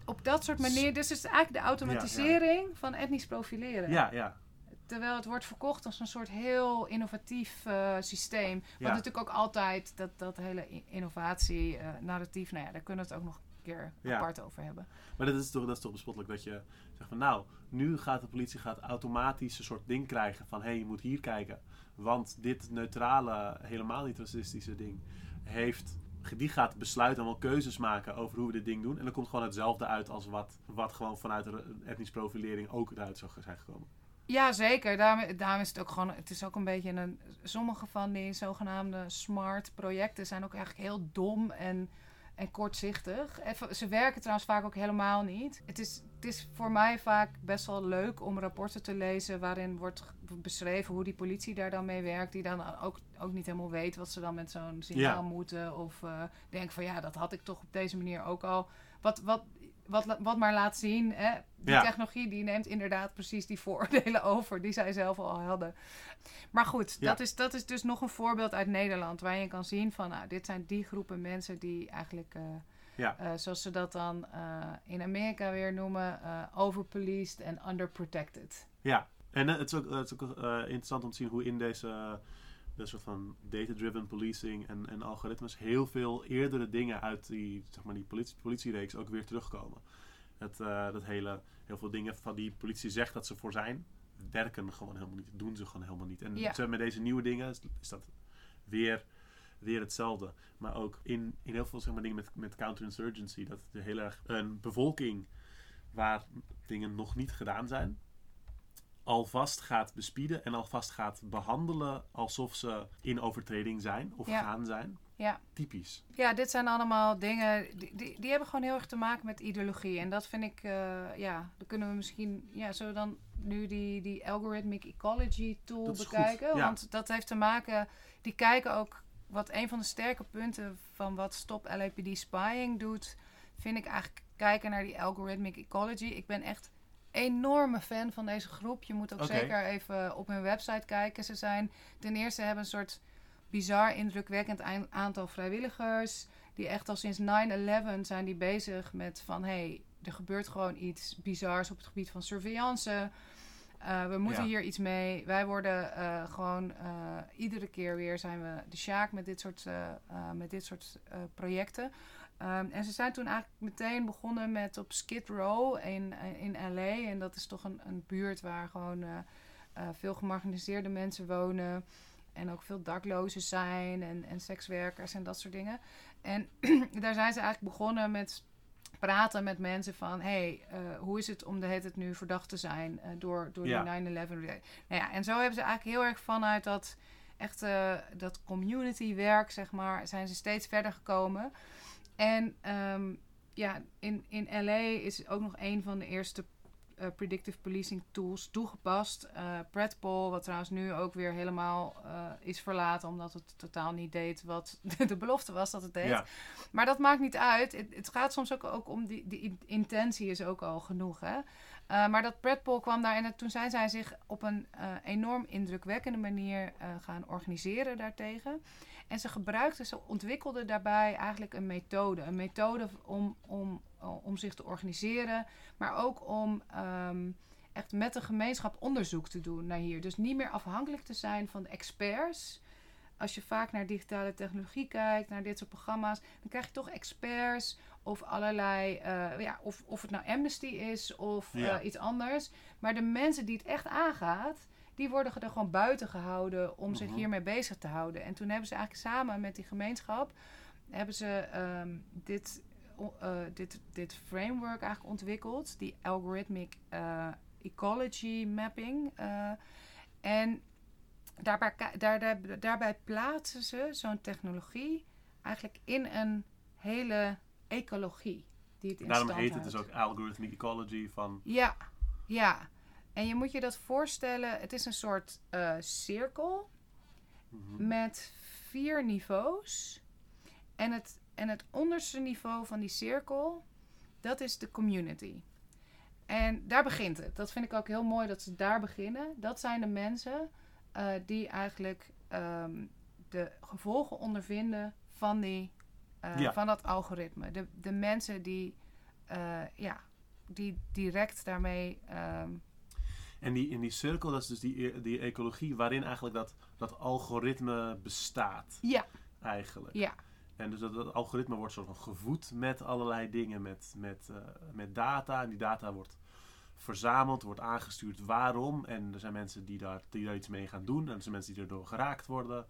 op dat soort manier. Dus het is eigenlijk de automatisering van etnisch profileren. Ja, ja. Terwijl het wordt verkocht als een soort heel innovatief eh, systeem. Wat Ja. natuurlijk ook altijd, dat, dat hele innovatie, eh, narratief, nou ja, daar kunnen we het ook nog een keer apart over hebben. Maar dat is toch, dat is toch bespottelijk dat je zegt van nou, nu gaat de politie gaat automatisch een soort ding krijgen van hé, hey, je moet hier kijken. Want dit neutrale, helemaal niet racistische ding heeft, die gaat besluiten en wel keuzes maken over hoe we dit ding doen. En dan komt gewoon hetzelfde uit als wat, wat gewoon vanuit de etnisch profilering ook eruit zou zijn gekomen. Ja, zeker. Daarom, daarom is het ook gewoon. Het is ook een beetje een. Sommige van die zogenaamde smart projecten zijn ook eigenlijk heel dom en, en kortzichtig. Even, ze werken trouwens vaak ook helemaal niet. Het is, het is voor mij vaak best wel leuk om rapporten te lezen waarin wordt beschreven hoe die politie daar dan mee werkt. Die dan ook, ook niet helemaal weet wat ze dan met zo'n signaal Ja. moeten. Of eh denken van ja, dat had ik toch op deze manier ook al. Wat, wat, wat, la- wat maar laat zien. Hè? Die Ja. technologie die neemt inderdaad precies die vooroordelen over die zij zelf al hadden. Maar goed, Ja. dat, is, dat is dus nog een voorbeeld uit Nederland. Waar je kan zien van, nou, dit zijn die groepen mensen die eigenlijk, eh, Ja. eh, zoals ze dat dan eh, in Amerika weer noemen, overpoliced en underprotected. Ja, en het is ook, het is ook interessant om te zien hoe in deze, deze soort van data-driven policing en, en algoritmes heel veel eerdere dingen uit die, zeg maar, die politie, politiereeks ook weer terugkomen. Het, eh, dat hele, heel veel dingen van die politie zegt dat ze voor zijn, werken gewoon helemaal niet, doen ze gewoon helemaal niet. En Ja. met deze nieuwe dingen is, is dat weer, weer hetzelfde. Maar ook in, in heel veel zeg maar, dingen met, met counterinsurgency, dat er heel erg een bevolking waar dingen nog niet gedaan zijn, alvast gaat bespieden en alvast gaat behandelen alsof ze in overtreding zijn of Ja. gaan zijn. Ja. Typisch. Ja, dit zijn allemaal dingen die, die, die hebben gewoon heel erg te maken met ideologie. En dat vind ik, eh, ja, dan kunnen we misschien, ja, zullen we dan nu die, die algorithmic ecology tool bekijken? ja. Want dat heeft te maken, die kijken ook, wat een van de sterke punten van wat Stop LAPD Spying doet, vind ik eigenlijk kijken naar die algorithmic ecology. Ik ben echt enorme fan van deze groep. Je moet ook zeker even op hun website kijken. Ze zijn ten eerste hebben een soort bizar indrukwekkend aantal vrijwilligers. Die echt al sinds 9-11 zijn die bezig met van... hé, hey, er gebeurt gewoon iets bizars op het gebied van surveillance. Eh, we moeten Ja. hier iets mee. Wij worden eh, gewoon... eh, iedere keer weer zijn we de Sjaak met dit soort, met dit soort projecten. Ehm, en ze zijn toen eigenlijk meteen begonnen met op Skid Row in, in LA. En dat is toch een, een buurt waar gewoon eh, eh, veel gemarginaliseerde mensen wonen. En ook veel daklozen zijn en, en sekswerkers en dat soort dingen. En daar zijn ze eigenlijk begonnen met praten met mensen van... hey, eh, hoe is het om de tijd nu verdacht te zijn eh, door, door Ja. die 9-11? Nou ja, en zo hebben ze eigenlijk heel erg vanuit dat, echt, eh, dat community werk, zeg maar... zijn ze steeds verder gekomen. En ehm, ja, in, in LA is ook nog een van de eerste eh, predictive policing tools toegepast. Uh, Predpol, wat trouwens nu ook weer helemaal is verlaten, omdat het totaal niet deed wat de belofte was dat het deed. Ja. Maar dat maakt niet uit. Het, het gaat soms ook, ook om die, die intentie is ook al genoeg. Hè? maar dat Predpol kwam daar en toen zijn zij zich op een enorm indrukwekkende manier gaan organiseren daartegen. En ze gebruikten, ze ontwikkelden daarbij eigenlijk een methode. Een methode om, om, om zich te organiseren, maar ook om um, echt met de gemeenschap onderzoek te doen naar hier. Dus niet meer afhankelijk te zijn van experts. Als je vaak naar digitale technologie kijkt, naar dit soort programma's, dan krijg je toch experts of allerlei, uh, ja, of, of het nou Amnesty is of uh, iets anders. Maar de mensen die het echt aangaat, die worden er gewoon buiten gehouden om zich mhm. hiermee bezig te houden. En toen hebben ze eigenlijk samen met die gemeenschap hebben ze um, dit, uh, dit, dit framework eigenlijk ontwikkeld, die algorithmic uh, ecology mapping. Uh, en daarbij, daar, daar, daarbij plaatsen ze zo'n technologie eigenlijk in een hele ecologie. Die het in Daarom heet het dus ook algorithmic ecology van... Ja, ja. En je moet je dat voorstellen, het is een soort uh, cirkel mm-hmm. met vier niveaus. En het, en het onderste niveau van die cirkel, dat is de community. En daar begint het. Dat vind ik ook heel mooi dat ze daar beginnen. Dat zijn de mensen uh, die eigenlijk um, de gevolgen ondervinden van, die, uh, ja. van dat algoritme. De, de mensen die, uh, ja, die direct daarmee um, en die, in die cirkel, dat is dus die, e-, die ecologie waarin eigenlijk dat, dat algoritme bestaat. Ja. Eigenlijk. Ja. En dus dat, dat algoritme wordt soort van gevoed met allerlei dingen, met, met, uh, met data. En die data wordt verzameld, wordt aangestuurd waarom. En er zijn mensen die daar, die daar iets mee gaan doen. En er zijn mensen die erdoor geraakt worden.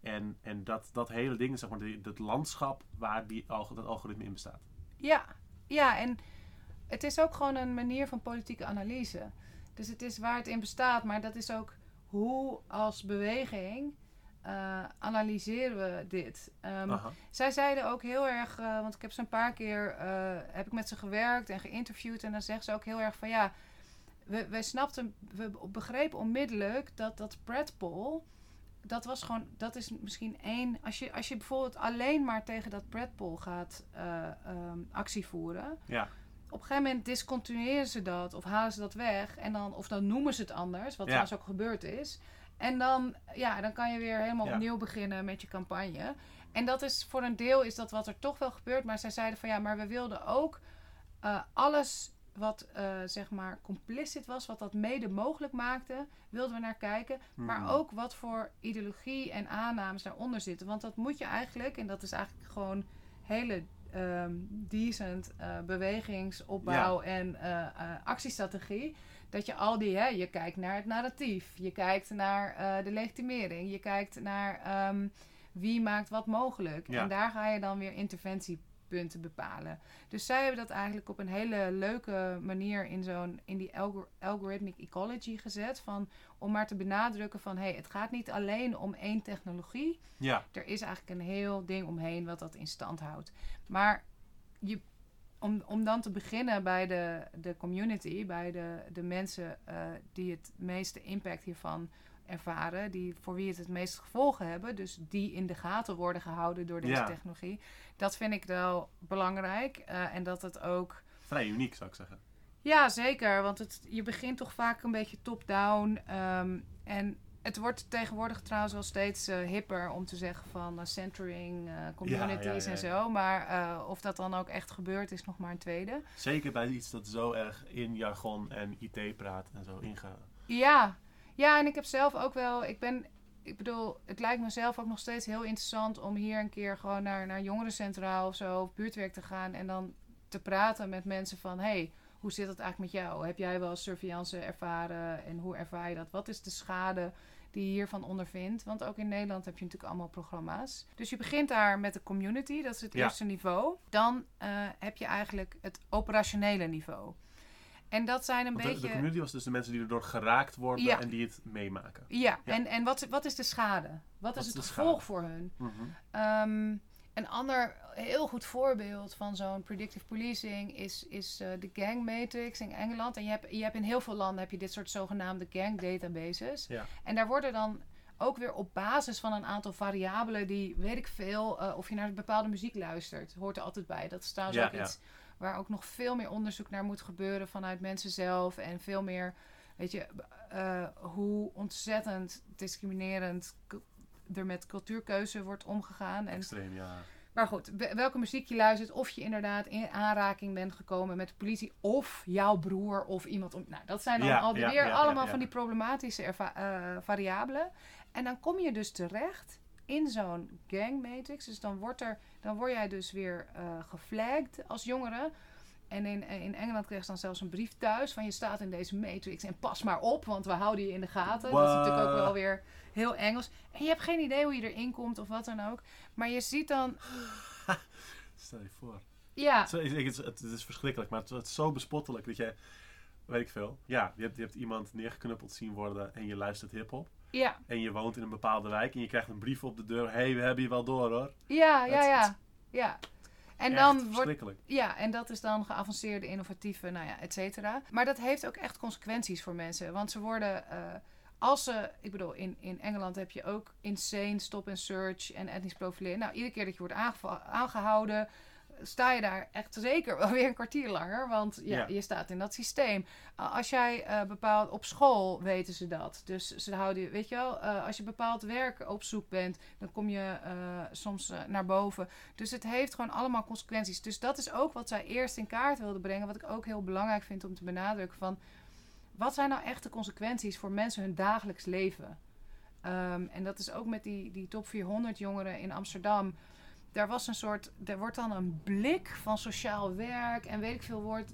En, en dat, dat hele ding, zeg maar, het landschap waar die, dat algoritme in bestaat. Ja, ja, en het is ook gewoon een manier van politieke analyse. Dus het is waar het in bestaat, maar dat is ook hoe als beweging uh, analyseren we dit. Um, zij zeiden ook heel erg, uh, want ik heb ze een paar keer uh, heb ik met ze gewerkt en geïnterviewd en dan zeggen ze ook heel erg van ja, we, we snapten, we begrepen onmiddellijk dat dat Predpol, dat was gewoon, dat is misschien één, als je, als je bijvoorbeeld alleen maar tegen dat Predpol gaat um, actie voeren. Ja op een gegeven moment discontinueren ze dat of halen ze dat weg. En dan, of dan noemen ze het anders, wat ja. trouwens ook gebeurd is. En dan, ja, dan kan je weer helemaal opnieuw beginnen met je campagne. En dat is voor een deel is dat wat er toch wel gebeurt. Maar zij zeiden van ja, maar we wilden ook uh, alles wat uh, zeg maar complicit was, wat dat mede mogelijk maakte, wilden we naar kijken. Maar hmm. ook wat voor ideologie en aannames daaronder zitten. Want dat moet je eigenlijk, en dat is eigenlijk gewoon hele um, decent uh, bewegingsopbouw en uh, uh, actiestrategie. Dat je al die, hè, je kijkt naar het narratief, je kijkt naar de legitimering, je kijkt naar um, wie maakt wat mogelijk. En daar ga je dan weer interventiepunten bepalen. Dus zij hebben dat eigenlijk op een hele leuke manier in zo'n in die algor algorithmic ecology gezet. Van, om maar te benadrukken van hey, het gaat niet alleen om één technologie. Ja. Er is eigenlijk een heel ding omheen wat dat in stand houdt. Maar je, om, om dan te beginnen bij de, de community, bij de, de mensen uh, die het meeste impact hiervan ervaren, die, voor wie het het meeste gevolgen hebben, dus die in de gaten worden gehouden door deze technologie. Dat vind ik wel belangrijk uh, en dat het ook. Vrij uniek zou ik zeggen. Ja, zeker. Want het, je begint toch vaak een beetje top-down. Um, en het wordt tegenwoordig trouwens wel steeds uh, hipper om te zeggen van uh, centering uh, communities en zo. Maar of dat dan ook echt gebeurt, is nog maar een tweede. Zeker bij iets dat zo erg in jargon en IT praat en zo ingaan. Ja. Ja, en ik heb zelf ook wel. Ik ben. Ik bedoel, het lijkt mezelf ook nog steeds heel interessant om hier een keer gewoon naar, naar jongerencentraal of zo, of buurtwerk te gaan en dan te praten met mensen van hey, hoe zit het eigenlijk met jou? Heb jij wel surveillance ervaren en hoe ervaar je dat? Wat is de schade die je hiervan ondervindt? Want ook in Nederland heb je natuurlijk allemaal programma's. Dus je begint daar met de community, dat is het eerste niveau. Dan uh, heb je eigenlijk het operationele niveau. En dat zijn een Want beetje. De, de community was dus de mensen die erdoor geraakt worden ja. en die het meemaken. Ja, ja. en, en wat, wat is de schade? Wat, wat is het gevolg schade? voor hun? Mm -hmm. um, Een ander heel goed voorbeeld van zo'n predictive policing is, is eh, de gang matrix in Engeland. En je hebt, je hebt in heel veel landen heb je dit soort zogenaamde gang databases. Ja. En daar worden dan ook weer op basis van een aantal variabelen die, weet ik veel, eh, of je naar bepaalde muziek luistert, hoort er altijd bij. Dat is trouwens ook ja. iets waar ook nog veel meer onderzoek naar moet gebeuren vanuit mensen zelf. En veel meer, weet je, eh, hoe ontzettend discriminerend er met cultuurkeuze wordt omgegaan. En Extreem, ja. maar goed, we- welke muziek je luistert, of je inderdaad in aanraking bent gekomen met de politie, of jouw broer of iemand om. Nou, dat zijn dan Ja, al ja, weer ja, allemaal van die problematische eh, variabelen. En dan kom je dus terecht in zo'n gang matrix. Dus dan, wordt er, dan word jij dus weer eh geflagged als jongere. En in, in Engeland kreeg ze dan zelfs een brief thuis van je staat in deze matrix en pas maar op, want we houden je in de gaten. Dat is natuurlijk ook wel weer heel Engels. En je hebt geen idee hoe je erin komt of wat dan ook. Maar je ziet dan, Stel je voor. ja, Het, is- het is verschrikkelijk, maar het, het is zo bespottelijk dat je, weet ik veel, ja, je hebt, je hebt iemand neergeknuppeld zien worden en je luistert hip-hop. Ja, En je woont in een bepaalde wijk en je krijgt een brief op de deur. Hé, hey, we hebben je wel door hoor. ja, ja, ja. ja. En dan wordt, ja, en dat is dan geavanceerde, innovatieve, nou ja, et cetera. Maar dat heeft ook echt consequenties voor mensen. Want ze worden, eh, als ze, ik bedoel, in, in Engeland heb je ook insane stop and search en etnisch profileren. Nou, iedere keer dat je wordt aangehouden, sta je daar echt zeker wel weer een kwartier langer. Want ja, Ja. je staat in dat systeem. Uh, als jij eh, bepaald op school weten ze dat. Dus ze houden, weet je wel, eh, als je bepaald werk op zoek bent, dan kom je eh, soms naar boven. Dus het heeft gewoon allemaal consequenties. Dus dat is ook wat zij eerst in kaart wilden brengen. Wat ik ook heel belangrijk vind om te benadrukken. Van, wat zijn nou echt de consequenties voor mensen hun dagelijks leven? Ehm, en dat is ook met die, die top 400 jongeren in Amsterdam. Daar was een soort, er wordt dan een blik van sociaal werk en weet ik veel wordt,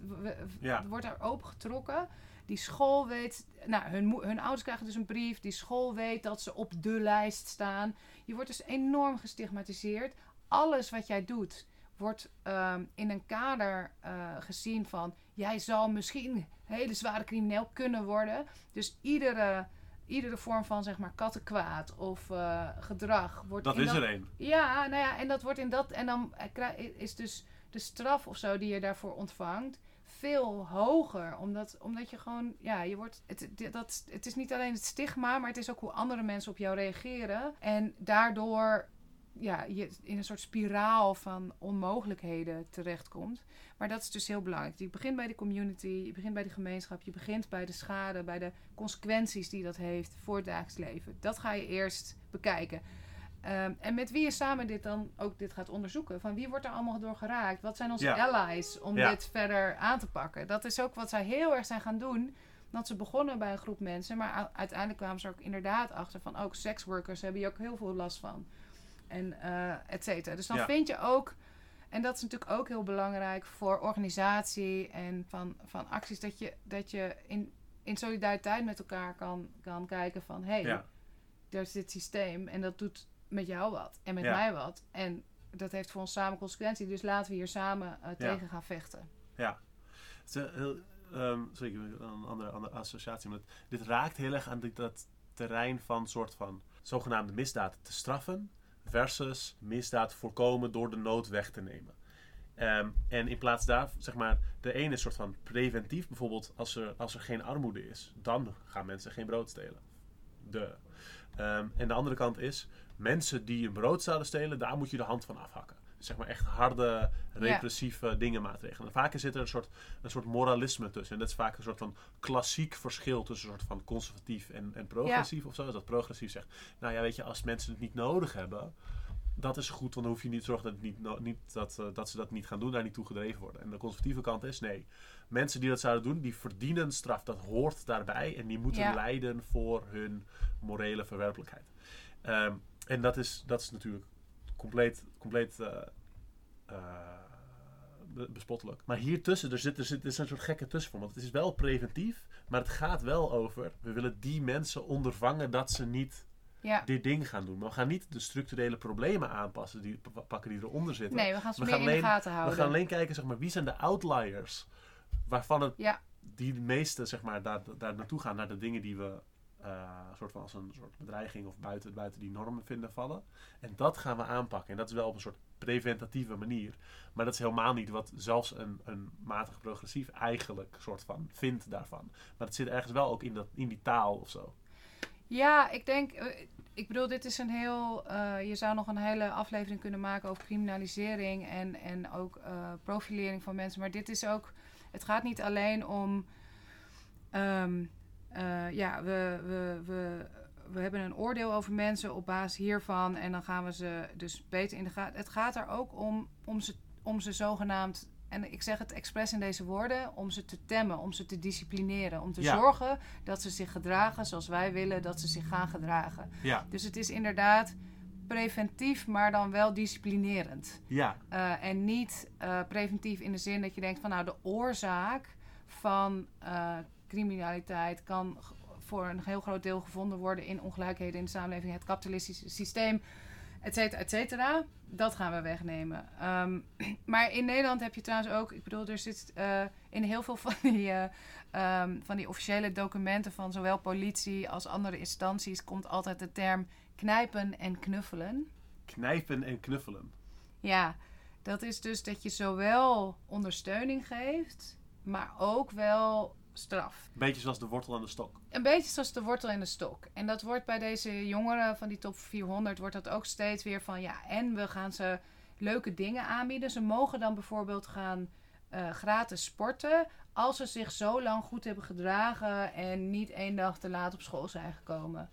Ja. wordt er opengetrokken. Die school weet, nou, hun, hun ouders krijgen dus een brief. Die school weet dat ze op de lijst staan. Je wordt dus enorm gestigmatiseerd. Alles wat jij doet wordt ehm, in een kader eh, gezien van... jij zal misschien hele zware crimineel kunnen worden. Dus iedere, iedere vorm van zeg maar kattenkwaad of eh, gedrag wordt... Dat in is er één. ja, nou ja, en dat wordt in dat. En dan eh, is dus de straf of zo die je daarvoor ontvangt veel hoger. Omdat, omdat je gewoon, ja, je wordt. Het, dat, het is niet alleen het stigma, maar het is ook hoe andere mensen op jou reageren. En daardoor ja, je in een soort spiraal van onmogelijkheden terechtkomt. Maar dat is dus heel belangrijk. Je begint bij de community, je begint bij de gemeenschap, je begint bij de schade, bij de consequenties die dat heeft voor het dagelijks leven. Dat ga je eerst bekijken. Ehm, en met wie je samen dit dan ook dit gaat onderzoeken. Van wie wordt er allemaal door geraakt? Wat zijn onze Ja. allies om Ja. dit verder aan te pakken? Dat is ook wat zij heel erg zijn gaan doen. Want ze begonnen bij een groep mensen, maar uiteindelijk kwamen ze ook inderdaad achter van ook seksworkers hebben hier ook heel veel last van. En eh et cetera. Dus dan Ja. vind je ook, en dat is natuurlijk ook heel belangrijk voor organisatie en van, van acties, dat je, dat je in, in solidariteit met elkaar kan, kan kijken van hé, hey, Ja. er is dit systeem en dat doet met jou wat en met Ja. mij wat. En dat heeft voor ons samen consequenties. Dus laten we hier samen eh, tegen gaan vechten. Het is een heel, ehm, sorry, een andere, andere associatie. Maar dit raakt heel erg aan dit, dat terrein van soort van zogenaamde misdaad te straffen versus misdaad voorkomen door de nood weg te nemen. Ehm, en in plaats daarvan, zeg maar, de ene is soort van preventief. Bijvoorbeeld als er, als er geen armoede is, dan gaan mensen geen brood stelen. De. Ehm, en de andere kant is, mensen die een brood zouden stelen, daar moet je de hand van afhakken. Zeg maar echt harde, repressieve dingen maatregelen. En vaak zit er een soort, een soort moralisme tussen. En dat is vaak een soort van klassiek verschil tussen een soort van conservatief en, en progressief of zo. Dat progressief zegt, nou ja, weet je, als mensen het niet nodig hebben, dat is goed, want dan hoef je niet te zorgen dat, het niet, no- niet, dat, eh, dat ze dat niet gaan doen, daar niet toe gedreven worden. En de conservatieve kant is, nee, mensen die dat zouden doen, die verdienen straf. Dat hoort daarbij en die moeten Ja. lijden voor hun morele verwerpelijkheid. Ehm, en dat is, dat is natuurlijk compleet, compleet eh, eh, be- bespottelijk. Maar hier tussen, er zit, er zit er is een soort gekke tussenvorm. Want het is wel preventief, maar het gaat wel over, we willen die mensen ondervangen dat ze niet Ja. dit ding gaan doen. Maar we gaan niet de structurele problemen aanpassen, die pakken die eronder zitten. Nee, we gaan ze We meer gaan in de gaten we houden. gaan alleen kijken, zeg maar, wie zijn de outliers waarvan het Ja. die de meeste zeg maar, daar, daar naartoe gaan, naar de dingen die we eh, soort van als een soort bedreiging of buiten, buiten die normen vinden vallen. En dat gaan we aanpakken. En dat is wel op een soort preventatieve manier. Maar dat is helemaal niet wat zelfs een, een matig progressief eigenlijk soort van vindt daarvan. Maar het zit ergens wel ook in, dat, in die taal of zo. Ja, ik denk, eh, ik bedoel, dit is een heel, eh, je zou nog een hele aflevering kunnen maken over criminalisering en, en ook eh, profilering van mensen. Maar dit is ook, het gaat niet alleen om, ehm, eh, ja, we, we, we, we hebben een oordeel over mensen op basis hiervan en dan gaan we ze dus beter in de gaten. Het gaat er ook om, om ze, om ze zogenaamd en ik zeg het expres in deze woorden, om ze te temmen, om ze te disciplineren. Om te Ja. zorgen dat ze zich gedragen zoals wij willen dat ze zich gaan gedragen. Ja, Dus het is inderdaad preventief, maar dan wel disciplinerend. ja, Eh, en niet eh, preventief in de zin dat je denkt van nou de oorzaak van criminaliteit kan voor een heel groot deel gevonden worden in ongelijkheden in de samenleving, het kapitalistische systeem, et cetera, et cetera. Dat gaan we wegnemen. Ehm, maar in Nederland heb je trouwens ook, ik bedoel, er zit eh, in heel veel van die, eh, ehm, van die officiële documenten van zowel politie als andere instanties komt altijd de term knijpen en knuffelen. knijpen en knuffelen. Ja, dat is dus dat je zowel ondersteuning geeft, maar ook wel straf. Beetje zoals de wortel aan de stok. Een beetje zoals de wortel in de stok. En dat wordt bij deze jongeren van die top 400, wordt dat ook steeds weer van ja, en we gaan ze leuke dingen aanbieden. Ze mogen dan bijvoorbeeld gaan eh, gratis sporten als ze zich zo lang goed hebben gedragen en niet één dag te laat op school zijn gekomen.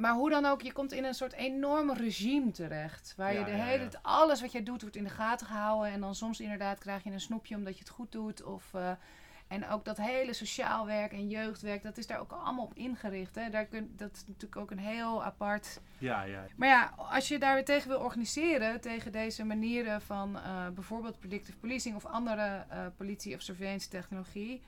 Maar hoe dan ook, je komt in een soort enorm regime terecht. Waar je de ja, hele ja. alles wat je doet wordt in de gaten gehouden. En dan soms inderdaad krijg je een snoepje omdat je het goed doet. Of, eh, en ook dat hele sociaal werk en jeugdwerk, dat is daar ook allemaal op ingericht. Hè? Daar kun, dat is natuurlijk ook een heel apart Ja, ja. maar ja, als je daar weer tegen wil organiseren, tegen deze manieren van eh, bijvoorbeeld predictive policing of andere eh, politie- of surveillance technologie,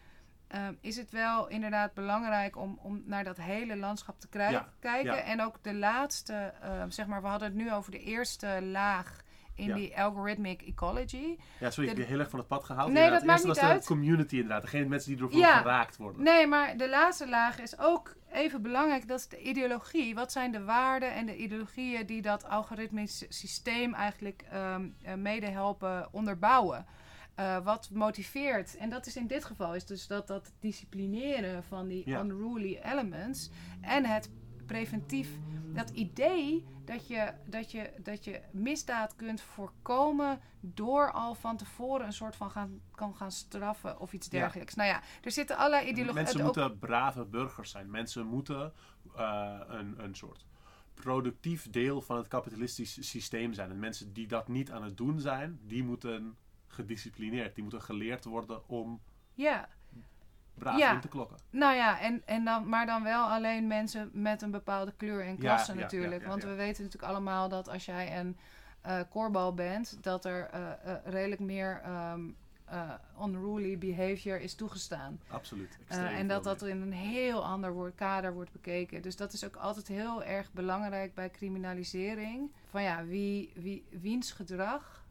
eh, is het wel inderdaad belangrijk om, om naar dat hele landschap te Ja, kijken. ja. En ook de laatste, eh, zeg maar, we hadden het nu over de eerste laag in Ja. die algorithmic ecology. Ja, sorry, ik De- heb je heel erg van het pad gehaald. Nee, Inderdaad, dat maakt niet was de community inderdaad. Degene mensen die ervoor Ja. geraakt worden. Nee, maar de laatste laag is ook even belangrijk. Dat is de ideologie. Wat zijn de waarden en de ideologieën die dat algoritmisch systeem eigenlijk eh, mede helpen onderbouwen? Eh, wat motiveert, en dat is in dit geval, is dus dat, dat disciplineren van die Ja. unruly elements en het preventief, dat idee dat je, dat, je, dat je misdaad kunt voorkomen door al van tevoren een soort van gaan, kan gaan straffen of iets Ja. dergelijks. Nou ja, er zitten allerlei ideologieën. Mensen ook- moeten brave burgers zijn. Mensen moeten eh, een, een soort productief deel van het kapitalistisch systeem zijn. En mensen die dat niet aan het doen zijn, die moeten gedisciplineerd. Die moeten geleerd worden om Ja, braaf Ja. te klokken. nou ja, en, en dan, maar dan wel alleen mensen met een bepaalde kleur en klasse ja, natuurlijk. ja, Want we weten natuurlijk allemaal dat als jij een eh koorbal bent, dat er eh, eh, redelijk meer ehm, eh, unruly behavior is toegestaan. Absoluut. En dat dat in een heel ander woord, kader wordt bekeken. Dus dat is ook altijd heel erg belangrijk bij criminalisering. Van ja, wie, wie, wiens gedrag,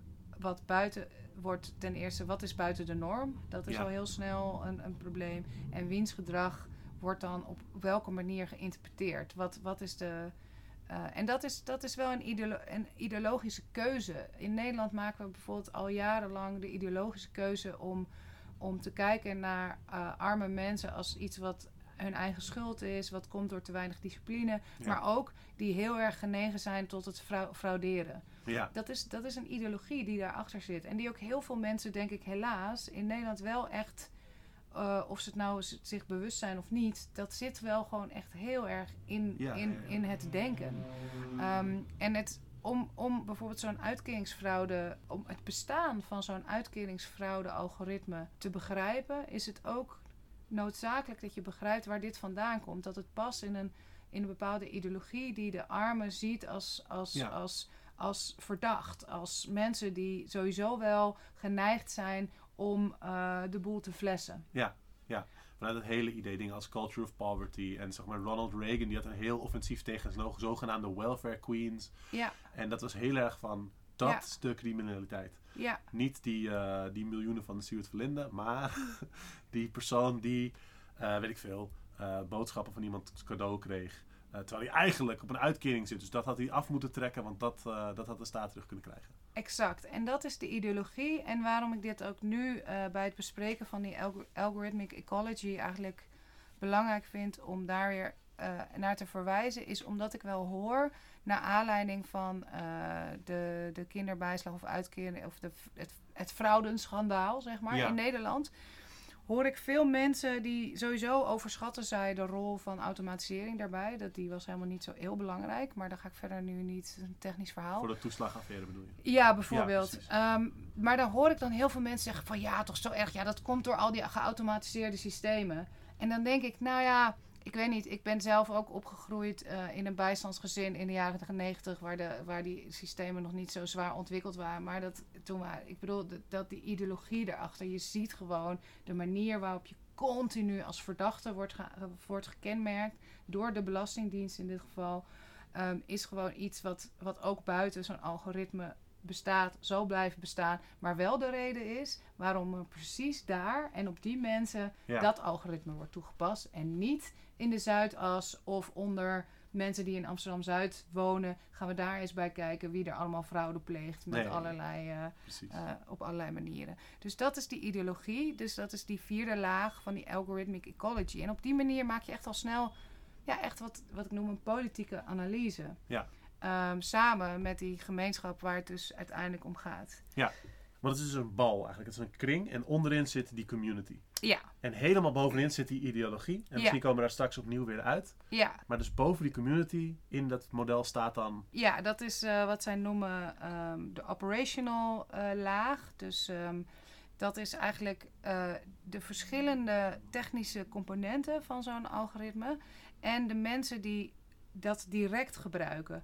wat buiten wordt ten eerste, wat is buiten de norm? Dat is Ja. al heel snel een, een probleem. En wiens gedrag wordt dan op welke manier geïnterpreteerd? Wat, wat is de. eh, en dat is, dat is wel een, ideolo- een ideologische keuze. In Nederland maken we bijvoorbeeld al jarenlang de ideologische keuze om om te kijken naar eh, arme mensen als iets wat hun eigen schuld is, wat komt door te weinig discipline, Ja. maar ook die heel erg genegen zijn tot het frau- frauderen. Ja, Dat is, dat is een ideologie die daarachter zit. En die ook heel veel mensen, denk ik, helaas in Nederland wel echt, eh, of ze het nou zich bewust zijn of niet, dat zit wel gewoon echt heel erg in, Ja, in, ja, in het denken. Ehm, en het, om, om bijvoorbeeld zo'n uitkeringsfraude, om het bestaan van zo'n uitkeringsfraude-algoritme te begrijpen, is het ook noodzakelijk dat je begrijpt waar dit vandaan komt. Dat het past in een, in een bepaalde ideologie die de armen ziet als, als, Ja. als, als verdacht. Als mensen die sowieso wel geneigd zijn om eh, de boel te flessen. vanuit het hele idee, dingen als culture of poverty. En zeg maar Ronald Reagan, die had een heel offensief tegen zo- zogenaamde welfare queens. Ja, En dat was heel erg van, dat Ja. de criminaliteit. ja, Niet die, eh, die miljoenen van de Stuart Verlinde, maar die persoon die, eh, weet ik veel, boodschappen van iemand cadeau kreeg. Eh, terwijl hij eigenlijk op een uitkering zit. Dus dat had hij af moeten trekken, want dat, eh, dat had de staat terug kunnen krijgen. Exact. En dat is de ideologie. En waarom ik dit ook nu eh, bij het bespreken van die alg- algorithmic ecology eigenlijk belangrijk vind om daar weer naar te verwijzen, is omdat ik wel hoor, naar aanleiding van de, de kinderbijslag of uitkering, of de, het, het fraudenschandaal, zeg maar, Ja. in Nederland. Hoor ik veel mensen die sowieso overschatten zij de rol van automatisering daarbij. Dat die was helemaal niet zo heel belangrijk. Maar daar ga ik verder nu niet een technisch verhaal. Voor de toeslagaffaire bedoel je? Ja, bijvoorbeeld. Ehm, maar dan hoor ik dan heel veel mensen zeggen van ja, toch zo erg. Ja, dat komt door al die geautomatiseerde systemen. En dan denk ik, nou ja, ik weet niet. Ik ben zelf ook opgegroeid eh, in een bijstandsgezin in de jaren 90, waar, de, waar die systemen nog niet zo zwaar ontwikkeld waren. Maar dat toen waren, ik bedoel, dat, dat die ideologie erachter. Je ziet gewoon de manier waarop je continu als verdachte wordt, ge- wordt gekenmerkt door de Belastingdienst in dit geval. ehm, is gewoon iets wat, wat ook buiten zo'n algoritme bestaat, zal blijven bestaan. Maar wel de reden is waarom er precies daar en op die mensen Ja. dat algoritme wordt toegepast. En niet in de Zuidas of onder mensen die in Amsterdam-Zuid wonen. Gaan we daar eens bij kijken wie er allemaal fraude pleegt met Nee. allerlei, eh, eh, op allerlei manieren. Dus dat is die ideologie. Dus dat is die vierde laag van die algorithmic ecology. En op die manier maak je echt al snel ja, echt wat, wat ik noem een politieke analyse. Ja. Ehm, samen met die gemeenschap waar het dus uiteindelijk om gaat. Want het is dus een bal eigenlijk. Het is een kring en onderin zit die community. Ja, En helemaal bovenin zit die ideologie. En misschien komen we daar straks opnieuw weer uit. ja, Maar dus boven die community in dat model staat dan... ja dat is eh, wat zij noemen ehm, de operational eh, laag. Dus ehm, dat is eigenlijk eh, de verschillende technische componenten van zo'n algoritme. En de mensen die dat direct gebruiken.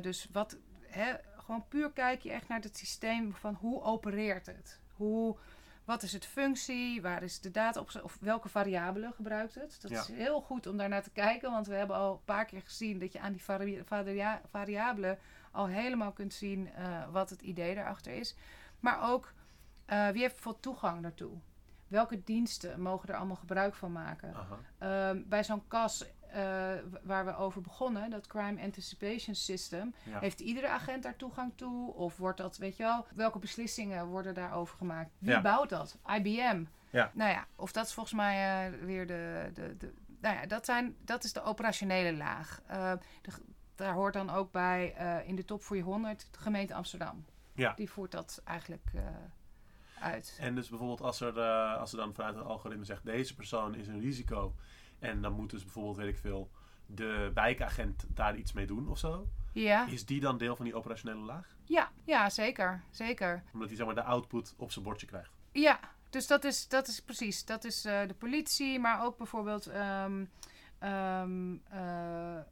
Dus wat, hè, gewoon puur kijk je echt naar het systeem van hoe opereert het? Hoe, wat is het functie? Waar is de data op? Of welke variabelen gebruikt het? Dat Ja. is heel goed om daar naar te kijken. Want we hebben al een paar keer gezien dat je aan die vari- varia- variabelen al helemaal kunt zien eh, wat het idee daarachter is. Maar ook eh, wie heeft bijvoorbeeld toegang daartoe? Welke diensten mogen er allemaal gebruik van maken? Ehm, bij zo'n kas eh, waar we over begonnen, dat Crime Anticipation System, Ja. heeft iedere agent daar toegang toe? Of wordt dat, weet je wel, welke beslissingen worden daarover gemaakt? Wie Ja. bouwt dat? IBM. Ja. Nou ja, of dat is volgens mij eh, weer de, de, de. Nou ja, dat, zijn, dat is de operationele laag. De, daar hoort dan ook bij in de top 400 de gemeente Amsterdam. Ja. Die voert dat eigenlijk uit. En dus bijvoorbeeld als er, als er dan vanuit het algoritme zegt... deze persoon is een risico... en dan moet dus bijvoorbeeld, weet ik veel... de wijkagent daar iets mee doen of zo... Ja, is die dan deel van die operationele laag? ja, ja zeker. Zeker. Omdat hij zeg maar, de output op zijn bordje krijgt. Ja, dus dat is, dat is precies. Dat is eh, de politie, maar ook bijvoorbeeld. ehm, ehm, eh, eh,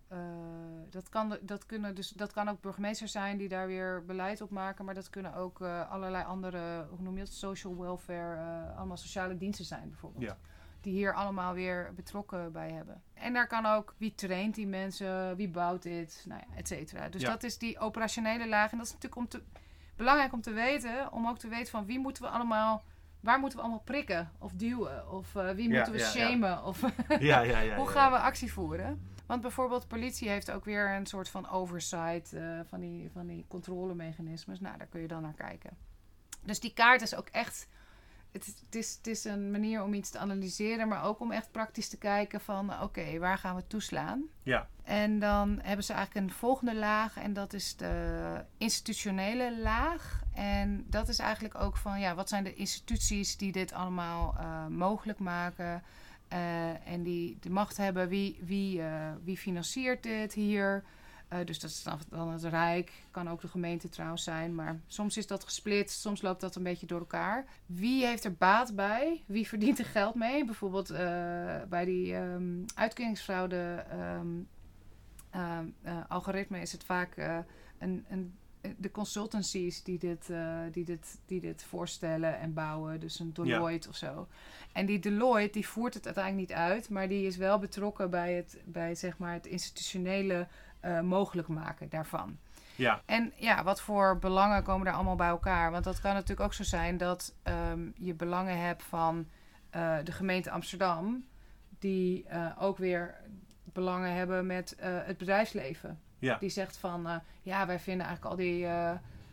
dat, kan, dat, kunnen dus, dat kan ook burgemeesters zijn die daar weer beleid op maken. Maar dat kunnen ook allerlei andere, hoe noem je dat? Social welfare, allemaal sociale diensten zijn bijvoorbeeld. Ja. Die hier allemaal weer betrokken bij hebben. En daar kan ook wie traint die mensen, wie bouwt dit, nou ja, et cetera. Dus Ja. dat is die operationele laag. En dat is natuurlijk om te, belangrijk om te weten, om ook te weten van wie moeten we allemaal, waar moeten we allemaal prikken of duwen of eh, wie Ja, moeten we ja, shamen of Ja, ja, ja. hoe gaan we actie voeren. Want bijvoorbeeld politie heeft ook weer een soort van oversight eh, van, die, van die controlemechanismes. Nou, daar kun je dan naar kijken. Dus die kaart is ook echt. Het is, het, is, het is een manier om iets te analyseren, maar ook om echt praktisch te kijken van oké, waar gaan we toeslaan? Ja. En dan hebben ze eigenlijk een volgende laag en dat is de institutionele laag. En dat is eigenlijk ook van ja, wat zijn de instituties die dit allemaal eh, mogelijk maken? eh, en die de macht hebben, wie, wie, eh, wie financiert dit hier? Eh, dus dat is dan- het Rijk, kan ook de gemeente trouwens zijn, maar soms is dat gesplitst, soms loopt dat een beetje door elkaar. Wie heeft er baat bij? Wie verdient er geld mee? Bijvoorbeeld eh, bij die ehm uitkeringsfraude ehm, eh, algoritme is het vaak een, een, de consultancies die dit, die, dit, die dit voorstellen en bouwen. Dus een Deloitte of zo. En die Deloitte die voert het uiteindelijk niet uit, maar die is wel betrokken bij het, bij, zeg maar, het institutionele eh, mogelijk maken daarvan. Ja. En ja, wat voor belangen komen daar allemaal bij elkaar? Want dat kan natuurlijk ook zo zijn dat ehm, je belangen hebt van eh, de gemeente Amsterdam, die eh, ook weer belangen hebben met het bedrijfsleven. Ja. Die zegt van, ja, wij vinden eigenlijk al die...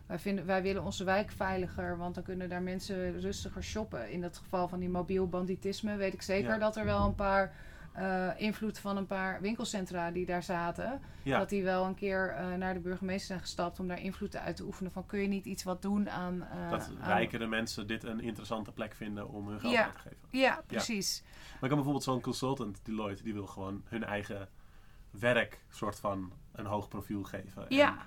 wij, vinden, wij willen onze wijk veiliger, want dan kunnen daar mensen rustiger shoppen. In het geval van die mobiel banditisme weet ik zeker Ja. dat er wel een paar... eh, invloed van een paar winkelcentra die daar zaten. Ja. Dat die wel een keer eh, naar de burgemeester zijn gestapt om daar invloed uit te oefenen. Van kun je niet iets wat doen aan. eh, dat aan- rijkere mensen dit een interessante plek vinden om hun geld Ja. uit te geven. Ja, precies. Maar ik kan bijvoorbeeld zo'n consultant, Deloitte, die wil gewoon hun eigen werk soort van een hoog profiel geven. En, Ja.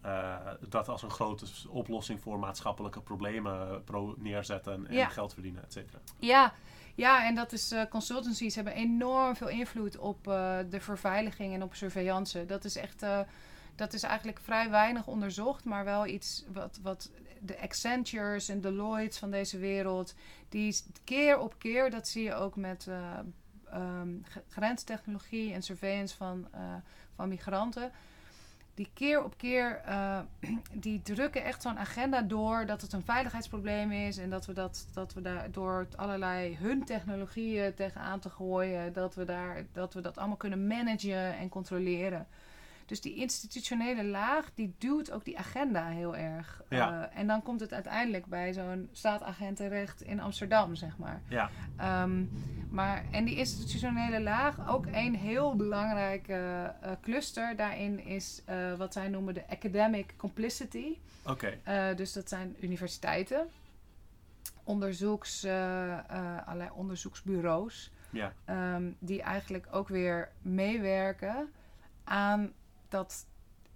eh, dat als een grote oplossing voor maatschappelijke problemen pro neerzetten en geld verdienen, et cetera. Ja, ja en dat is, eh, consultancies hebben enorm veel invloed op eh, de verveiliging en op surveillance. Dat is echt, eh, dat is eigenlijk vrij weinig onderzocht, maar wel iets wat, wat de Accentures en Deloitte van deze wereld, die keer op keer, dat zie je ook met eh, ehm, grenstechnologie en surveillance van, van migranten. Die keer op keer, eh, die drukken echt zo'n agenda door dat het een veiligheidsprobleem is. En dat we dat, dat we daar door allerlei hun technologieën tegenaan te gooien, dat we, daar, dat we dat allemaal kunnen managen en controleren. Dus die institutionele laag, die duwt ook die agenda heel erg. Ja. Eh, en dan komt het uiteindelijk bij zo'n staatagent terecht in Amsterdam, zeg maar. Ja, Ehm, maar, en die institutionele laag, ook een heel belangrijke eh, cluster daarin is eh, wat zij noemen de academic complicity. oké. Dus dat zijn universiteiten, onderzoeks, allerlei onderzoeksbureaus, Ja, ehm, die eigenlijk ook weer meewerken aan dat,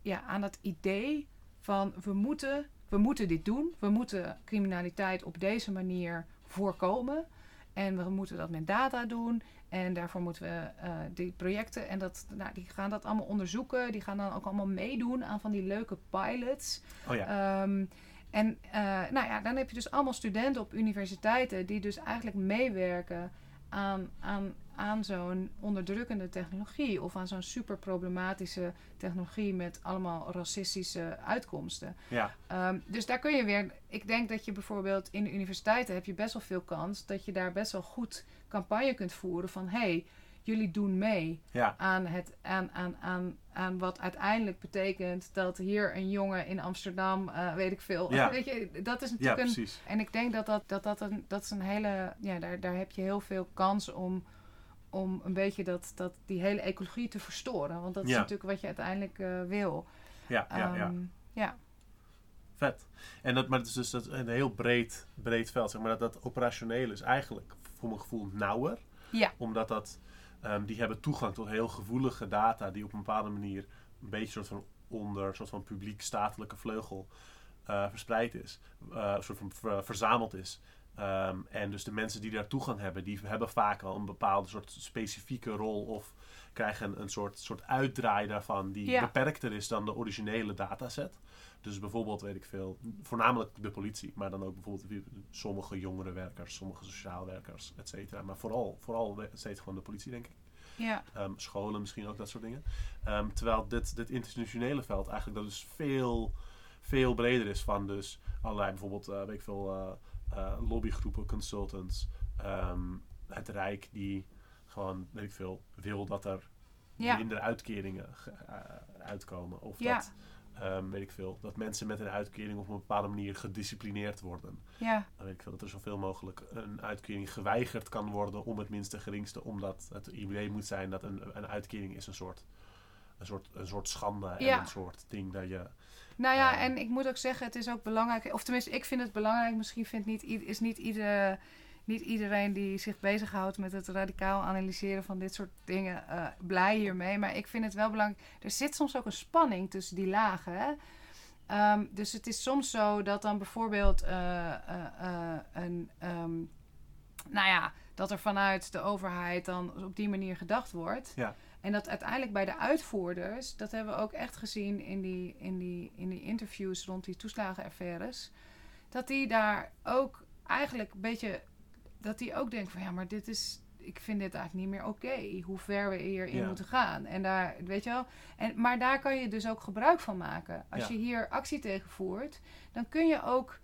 ja, aan dat idee van we moeten, we moeten dit doen, we moeten criminaliteit op deze manier voorkomen. En we moeten dat met data doen. En daarvoor moeten we eh, die projecten. En dat, nou, die gaan dat allemaal onderzoeken. Die gaan dan ook allemaal meedoen aan van die leuke pilots. oh ja. Ehm, en eh, nou ja, dan heb je dus allemaal studenten op universiteiten die dus eigenlijk meewerken aan, aan, aan zo'n onderdrukkende technologie of aan zo'n super problematische technologie met allemaal racistische uitkomsten. ja, Ehm, dus daar kun je weer, ik denk dat je bijvoorbeeld in de universiteiten heb je best wel veel kans dat je daar best wel goed campagne kunt voeren van hé, hey, jullie doen mee ja, aan, het, aan, aan, aan, aan wat uiteindelijk betekent dat hier een jongen in Amsterdam, eh, weet ik veel. Ja. Weet je, dat is ja, natuurlijk een. precies. En ik denk dat dat, dat, dat, een, dat is een hele. Ja, daar, daar heb je heel veel kans om, om een beetje dat, dat, die hele ecologie te verstoren. Want dat is natuurlijk wat je uiteindelijk eh, wil. Ja, ja, ja. Ehm, ja. Vet. En dat, maar het is dus dat een heel breed, breed veld. Zeg maar dat dat operationeel is eigenlijk voor mijn gevoel nauwer. Ja. Omdat dat, ehm, die hebben toegang tot heel gevoelige data die op een bepaalde manier een beetje soort van onder een soort van publiek-statelijke vleugel eh, verspreid is. een soort van ver- verzameld is. Ehm, en dus de mensen die daar toegang hebben, die hebben vaak al een bepaalde soort specifieke rol of krijgen een, een soort, soort uitdraai daarvan die Ja. beperkter is dan de originele dataset. Dus bijvoorbeeld, weet ik veel, voornamelijk de politie, maar dan ook bijvoorbeeld sommige jongerenwerkers, sommige sociaal werkers, et cetera. Maar vooral, vooral steeds gewoon de politie, denk ik. Ja. Ehm, scholen misschien ook, dat soort dingen. Ehm, terwijl dit, dit institutionele veld eigenlijk dat dus veel, veel breder is van dus allerlei bijvoorbeeld, eh, weet ik veel, eh, eh, lobbygroepen, consultants, ehm, het Rijk die gewoon, weet ik veel, wil dat er Ja. minder uitkeringen ge- uitkomen. Of Ja. dat, ehm, weet ik veel, dat mensen met een uitkering op een bepaalde manier gedisciplineerd worden. Ja. Dan weet ik veel dat er zoveel mogelijk een uitkering geweigerd kan worden om het minste geringste. Omdat het idee moet zijn dat een, een uitkering is een soort, een soort, een soort schande Ja. en een soort ding dat je... Nou ja, Ehm. en ik moet ook zeggen, het is ook belangrijk. Of tenminste, ik vind het belangrijk. Misschien vindt niet, is niet, iedere, niet iedereen die zich bezighoudt met het radicaal analyseren van dit soort dingen eh, blij hiermee. Maar ik vind het wel belangrijk. Er zit soms ook een spanning tussen die lagen. Hè? Ehm, dus het is soms zo dat dan bijvoorbeeld eh, een. ehm, nou ja, dat er vanuit de overheid dan op die manier gedacht wordt. Ja. En dat uiteindelijk bij de uitvoerders, dat hebben we ook echt gezien in die, in die, in die interviews rond die toeslagenaffaires, dat die daar ook eigenlijk een beetje, dat die ook denken van ja, maar dit is, ik vind dit eigenlijk niet meer oké, hoe ver we hierin Ja. moeten gaan. En daar, weet je wel, en, maar daar kan je dus ook gebruik van maken. Als Ja. je hier actie tegen voert, dan kun je ook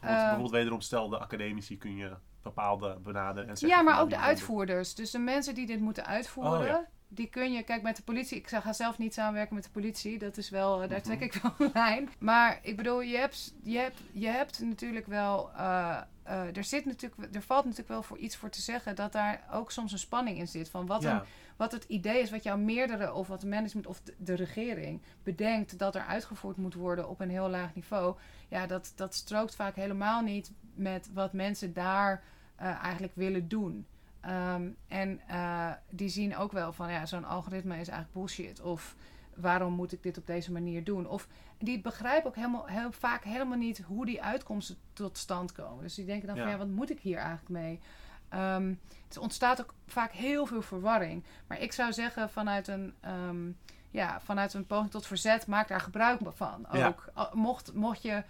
Bijvoorbeeld, Eh, bijvoorbeeld wederom stel de academici kun je bepaalde benaderen en zeggen... Ja, maar van, ook de nou, uitvoerders. Dus de mensen die dit moeten uitvoeren. Oh, ja. Die kun je, kijk met de politie, ik ga zelf niet samenwerken met de politie, dat is wel, eh, daar trek Mhm. ik wel een lijn. Maar ik bedoel, je hebt, je hebt, je hebt natuurlijk wel, eh, eh, er, zit natuurlijk, er valt natuurlijk wel voor iets voor te zeggen dat daar ook soms een spanning in zit. Van wat, een, wat het idee is wat jouw meerdere of wat de management of de, de regering bedenkt dat er uitgevoerd moet worden op een heel laag niveau. Ja, dat, dat strookt vaak helemaal niet met wat mensen daar eigenlijk willen doen. Ehm, en eh, die zien ook wel van ja, zo'n algoritme is eigenlijk bullshit. Of waarom moet ik dit op deze manier doen? Of die begrijpen ook helemaal, heel vaak helemaal niet hoe die uitkomsten tot stand komen. Dus die denken dan van Ja. wat moet ik hier eigenlijk mee? Ehm, het ontstaat ook vaak heel veel verwarring. Maar ik zou zeggen vanuit een, ehm, ja, vanuit een poging tot verzet, maak daar gebruik van. Ook mocht, mocht je.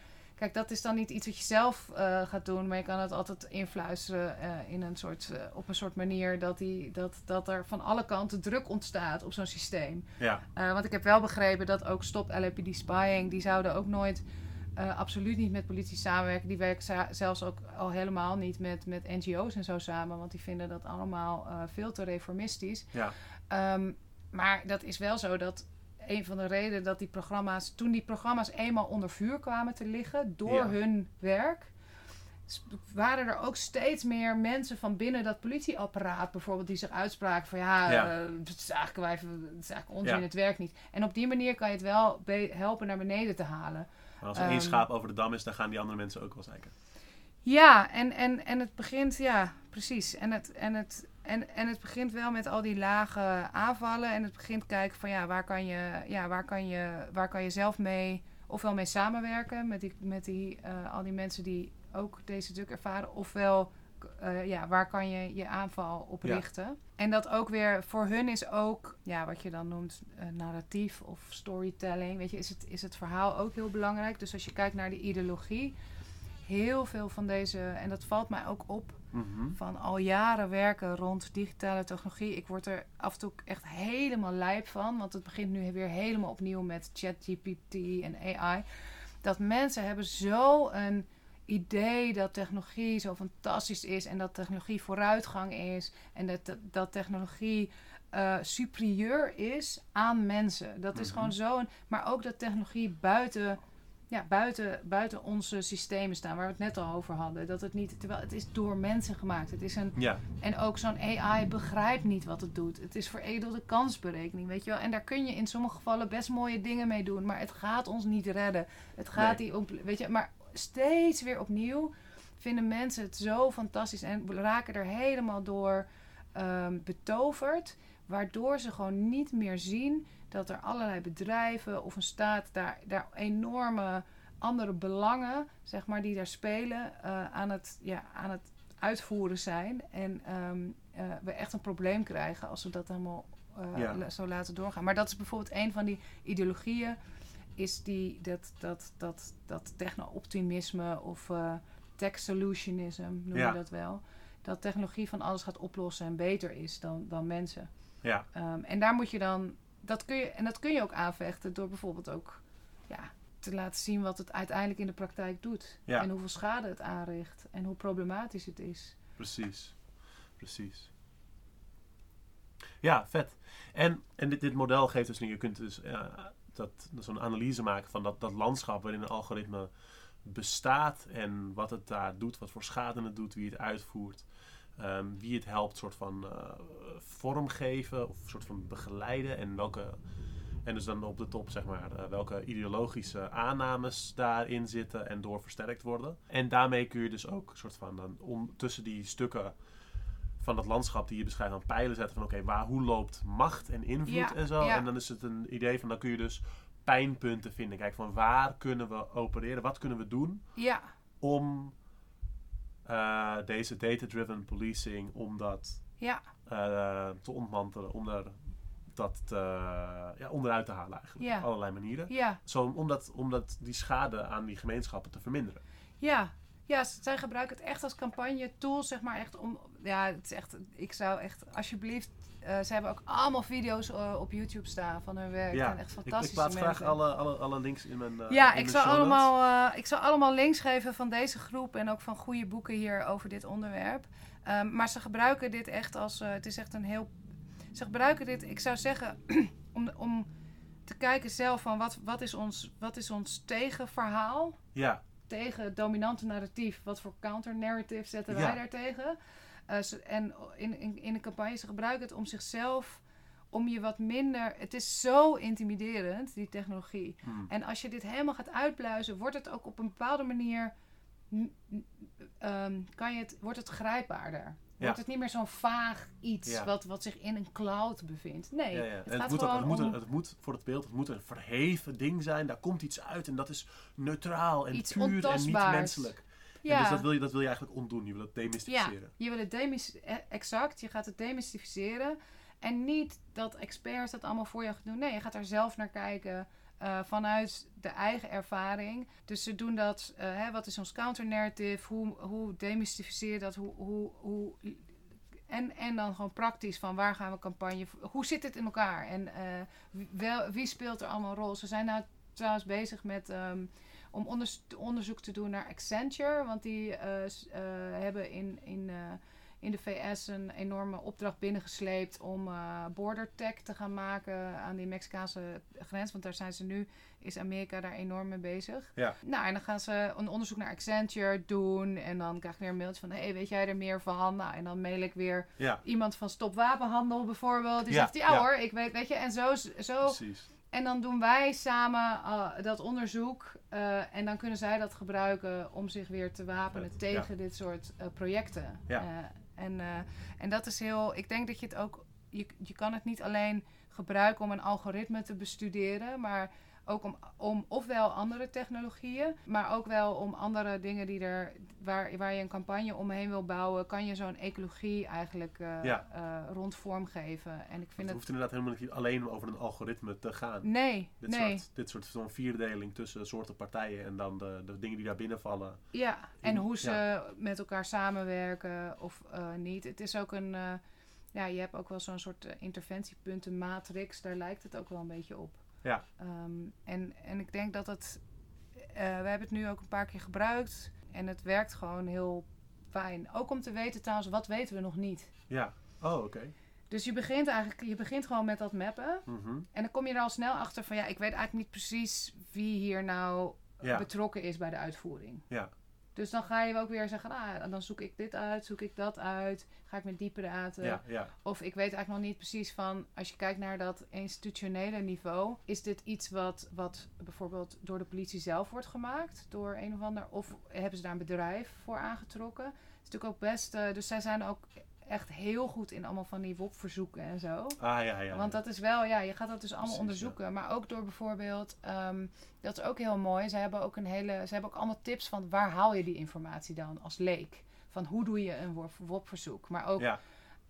Kijk, dat is dan niet iets wat je zelf eh, gaat doen, maar je kan het altijd influisteren eh, in een soort, eh, op een soort manier dat, die, dat, dat er van alle kanten druk ontstaat op zo'n systeem. ja, want ik heb wel begrepen dat ook Stop LAPD Spying, die zouden ook nooit, absoluut niet met politie samenwerken. Die werken zelfs ook al helemaal niet met, met NGO's en zo samen, want die vinden dat allemaal veel te reformistisch. ja, Ehm, maar dat is wel zo dat een van de redenen dat die programma's, toen die programma's eenmaal onder vuur kwamen te liggen door Ja. hun werk, waren er ook steeds meer mensen van binnen dat politieapparaat bijvoorbeeld die zich uitspraken van ja, Ja. eh, het, is eigenlijk, wij, het is eigenlijk onzin, Ja. het werkt niet. En op die manier kan je het wel helpen naar beneden te halen. maar als er Ehm, één schaap over de dam is, dan gaan die andere mensen ook wel zeiken. Ja, en, en, en het begint, ja, precies. En het, en, het, en, en het begint wel met al die lage aanvallen. En het begint kijken van ja, waar kan je, ja, waar kan je, waar kan je zelf mee, ofwel mee samenwerken met, die, met die, eh, al die mensen die ook deze druk ervaren, ofwel eh, ja, waar kan je je aanval op Ja. richten. En dat ook weer voor hun is ook, ja, wat je dan noemt eh, narratief of storytelling. Weet je, is het, is het verhaal ook heel belangrijk. Dus als je kijkt naar de ideologie, heel veel van deze, en dat valt mij ook op, Mhm. van al jaren werken rond digitale technologie. Ik word er af en toe echt helemaal lijp van, want het begint nu weer helemaal opnieuw met ChatGPT en AI. Dat mensen hebben zo een idee dat technologie zo fantastisch is en dat technologie vooruitgang is en dat, dat, technologie eh, superieur is aan mensen. Dat is Mhm. gewoon zo. een- Maar ook dat technologie buiten, ja, buiten, buiten onze systemen staan, waar we het net al over hadden. Dat het niet, terwijl het is door mensen gemaakt. Het is een, Ja, en ook zo'n AI begrijpt niet wat het doet. Het is veredelde kansberekening, weet je wel. En daar kun je in sommige gevallen best mooie dingen mee doen, maar het gaat ons niet redden. Het gaat Nee. die op, weet je, maar steeds weer opnieuw vinden mensen het zo fantastisch en raken er helemaal door ehm, betoverd, waardoor ze gewoon niet meer zien dat er allerlei bedrijven of een staat daar, daar enorme andere belangen, zeg maar, die daar spelen, eh, aan, het, ja, aan het uitvoeren zijn. En ehm, eh, we echt een probleem krijgen als we dat helemaal eh, Ja. zo laten doorgaan. Maar dat is bijvoorbeeld een van die ideologieën, is die, dat, dat, dat, dat techno-optimisme of tech solutionism, noem Ja. je dat wel. Dat technologie van alles gaat oplossen en beter is dan, dan mensen. ja, Ehm, en daar moet je dan, dat kun je, en dat kun je ook aanvechten door bijvoorbeeld ook ja, te laten zien wat het uiteindelijk in de praktijk doet. Ja. En hoeveel schade het aanricht en hoe problematisch het is. precies. Precies. Ja, vet. En, en dit, dit model geeft dus nu, je kunt dus eh, dat, zo'n analyse maken van dat, dat landschap waarin een algoritme bestaat en wat het daar doet, wat voor schade het doet, wie het uitvoert, ehm, wie het helpt soort van eh, vormgeven of soort van begeleiden en welke en dus dan op de top zeg maar eh, welke ideologische aannames daarin zitten en door versterkt worden. En daarmee kun je dus ook soort van dan om tussen die stukken van dat landschap die je beschrijft aan pijlen zetten van oké, waar hoe loopt macht en invloed Ja, en zo. ja. En dan is het een idee van dan kun je dus pijnpunten vinden. Kijk van waar kunnen we opereren, wat kunnen we doen Ja, om eh, deze data-driven policing, om dat ja, eh, te ontmantelen, om er dat te, ja, onderuit te halen eigenlijk. Ja. Op allerlei manieren. ja, Zo, om, dat, om dat, die schade aan die gemeenschappen te verminderen. ja. Ja, zij gebruiken het echt als campagne tool, zeg maar echt om. Ja, het is echt. Ik zou echt, alsjeblieft. Eh, ze hebben ook allemaal video's eh, op YouTube staan van hun werk. Ja, en echt Ik, ik fantastisch. plaats graag alle, alle, alle links in mijn. eh, Ja, in ik zal, allemaal, ik zal allemaal links geven van deze groep en ook van goede boeken hier over dit onderwerp. Ehm, maar ze gebruiken dit echt als. het is echt een heel. ze gebruiken dit, ik zou zeggen, om, om te kijken zelf van wat, wat, is ons, wat is ons tegenverhaal Ja, tegen het dominante narratief. Wat voor counter-narrative zetten wij Ja. daartegen? Eh, en in, in, in de campagne, ze gebruiken het om zichzelf, om je wat minder... Het is zo intimiderend, die technologie. Hmm. En als je dit helemaal gaat uitbluizen, wordt het ook op een bepaalde manier... ehm, kan je het, wordt het grijpbaarder. Ja. Wordt het niet meer zo'n vaag iets Ja. wat, wat zich in een cloud bevindt. Nee, Ja, ja. het het, moet ook, het, moet om een- het moet voor het beeld, het moet een verheven ding zijn. Daar komt iets uit en dat is neutraal en Iets puur en niet menselijk. Ja. En dus dat wil, je, dat wil je eigenlijk ontdoen. Je wil het demystificeren. Je wil het demys eh, exact, je gaat het demystificeren. En niet dat experts dat allemaal voor je gaan doen. Nee, je gaat er zelf naar kijken eh, vanuit de eigen ervaring. Dus ze doen dat, eh, hè, wat is ons counter-narrative? Hoe, hoe demystificeer je dat? Hoe, hoe, hoe, en, en dan gewoon praktisch van waar gaan we campagne... Hoe zit het in elkaar? En wel, wie speelt er allemaal een rol? Ze zijn nou trouwens bezig met... ehm, om onders- onderzoek te doen naar Accenture. Want die eh, eh, hebben in, in, eh, in de VS een enorme opdracht binnengesleept om border tech te gaan maken aan die Mexicaanse grens. Want daar zijn ze nu, is Amerika daar enorm mee bezig. Ja. Nou, en dan gaan ze een onderzoek naar Accenture doen. En dan krijg ik weer een mailtje van, hey, weet jij er meer van? Nou, en dan mail ik weer Ja, iemand van Stop Wapenhandel bijvoorbeeld. Die Ja, zegt, ja, ja. hoor, ik weet, weet je. En zo, zo precies. En dan doen wij samen eh, dat onderzoek. eh, en dan kunnen zij dat gebruiken om zich weer te wapenen tegen dit soort eh, projecten. Ja. En, en dat is heel. Ik denk dat je het ook. Je, je kan het niet alleen gebruiken om een algoritme te bestuderen, maar ook om, om ofwel andere technologieën, maar ook wel om andere dingen die er, waar, waar je een campagne omheen wil bouwen, kan je zo'n ecologie eigenlijk eh, Ja. eh, rond vormgeven. En ik Het vind het. hoeft inderdaad helemaal niet alleen over een algoritme te gaan. Nee, Dit nee. soort, dit soort zo'n vierdeling tussen soorten partijen en dan de, de dingen die daar binnenvallen. Ja, en hoe ze ja. met elkaar samenwerken of eh, niet. Het is ook een. ja, je hebt ook wel zo'n soort interventiepuntenmatrix. Daar lijkt het ook wel een beetje op. Ja. Ehm, en, en ik denk dat het. eh, we hebben het nu ook een paar keer gebruikt. En het werkt gewoon heel fijn. Ook om te weten trouwens, wat weten we nog niet. Ja. Oh, oké. Dus je begint eigenlijk, je begint gewoon met dat mappen. Mhm. En dan kom je er al snel achter van ja, ik weet eigenlijk niet precies wie hier nou Ja. betrokken is bij de uitvoering. Ja. Dus dan ga je ook weer zeggen, ah, dan zoek ik dit uit, zoek ik dat uit, ga ik met die praten. Ja, ja. Of ik weet eigenlijk nog niet precies van, als je kijkt naar dat institutionele niveau, is dit iets wat, wat bijvoorbeeld door de politie zelf wordt gemaakt, door een of ander, of hebben ze daar een bedrijf voor aangetrokken? Het is natuurlijk ook best, eh, dus zij zijn ook echt heel goed in allemaal van die WOP-verzoeken en zo. Ah, ja, ja. Want dat is wel, ja, je gaat dat dus allemaal Precies, onderzoeken. Maar ook door bijvoorbeeld, ehm, dat is ook heel mooi. Ze hebben ook een hele, ze hebben ook allemaal tips van waar haal je die informatie dan als leek? Van hoe doe je een WOP- WOP-verzoek? Maar ook, Ja.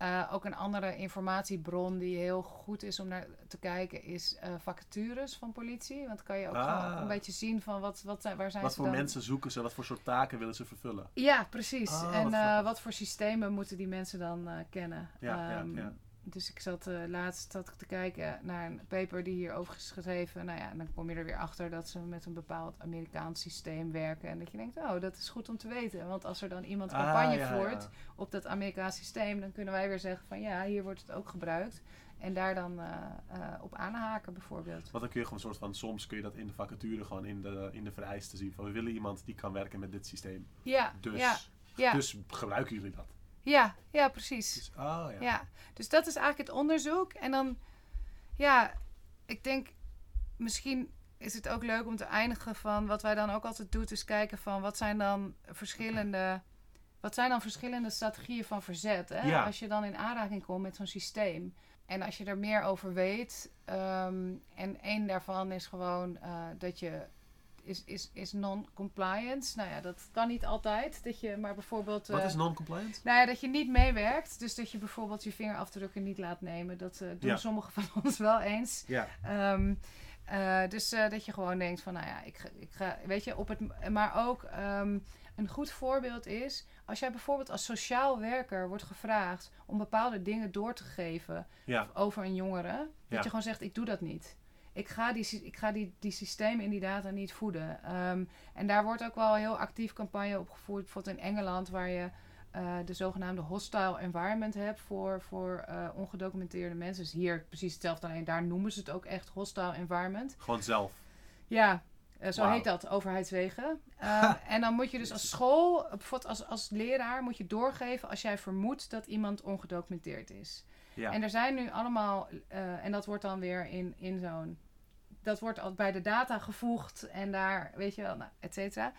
Eh, ook een andere informatiebron die heel goed is om naar te kijken, is eh, vacatures van politie. Want dan kan je ook Ah. gewoon een beetje zien van wat, wat zijn, waar zijn Wat ze voor dan. mensen zoeken ze? Wat voor soort taken willen ze vervullen? Ja, precies. Ah, en wat eh, wat voor systemen moeten die mensen dan kennen? Ja, ja, Ehm, ja. Dus ik zat eh, laatst zat ik te kijken naar een paper die hierover is geschreven. Nou ja, en dan kom je er weer achter dat ze met een bepaald Amerikaans systeem werken. En dat je denkt, oh, dat is goed om te weten. Want als er dan iemand Ah, campagne ja, voert ja. op dat Amerikaans systeem, dan kunnen wij weer zeggen van ja, hier wordt het ook gebruikt. En daar dan eh, eh, op aanhaken bijvoorbeeld. Want dan kun je gewoon een soort van, soms kun je dat in de vacature gewoon in de, in de vereisten zien. Van we willen iemand die kan werken met dit systeem. Ja, Dus, ja, dus gebruiken jullie dat. Ja, ja, precies. Dus, oh ja. Ja. dus dat is eigenlijk het onderzoek. En dan, ja, ik denk misschien is het ook leuk om te eindigen van wat wij dan ook altijd doen, is kijken van wat zijn dan verschillende, wat zijn dan verschillende strategieën van verzet. Hè? Ja. Als je dan in aanraking komt met zo'n systeem. En als je er meer over weet, ehm, en één daarvan is gewoon eh, dat je is, is, is non-compliance. Nou ja, dat kan niet altijd. Dat je maar bijvoorbeeld. Wat eh, is non-compliant? nou ja, dat je niet meewerkt. Dus dat je bijvoorbeeld je vingerafdrukken niet laat nemen. Dat eh, doen Ja. sommigen van ons wel eens. Ja. Ehm, eh, dus dat je gewoon denkt van, nou ja, ik ga, ik ga weet je, op het... Maar ook ehm, een goed voorbeeld is... Als jij bijvoorbeeld als sociaal werker wordt gevraagd... om bepaalde dingen door te geven Ja. over een jongere... dat je gewoon zegt, ik doe dat niet. Ik ga die, ik ga die, die systemen in die data niet voeden. Ehm, en daar wordt ook wel heel actief campagne op gevoerd. Bijvoorbeeld in Engeland, waar je eh, de zogenaamde hostile environment hebt voor, voor eh, ongedocumenteerde mensen. Dus hier precies hetzelfde, alleen daar noemen ze het ook echt hostile environment. Gewoon zelf. Ja, eh, zo heet dat, overheidswegen. Eh, en dan moet je dus als school, bijvoorbeeld als, als leraar, moet je doorgeven als jij vermoedt dat iemand ongedocumenteerd is. Ja. En er zijn nu allemaal, eh, en dat wordt dan weer in, in zo'n, dat wordt al bij de data gevoegd en daar, weet je wel, nou, et cetera.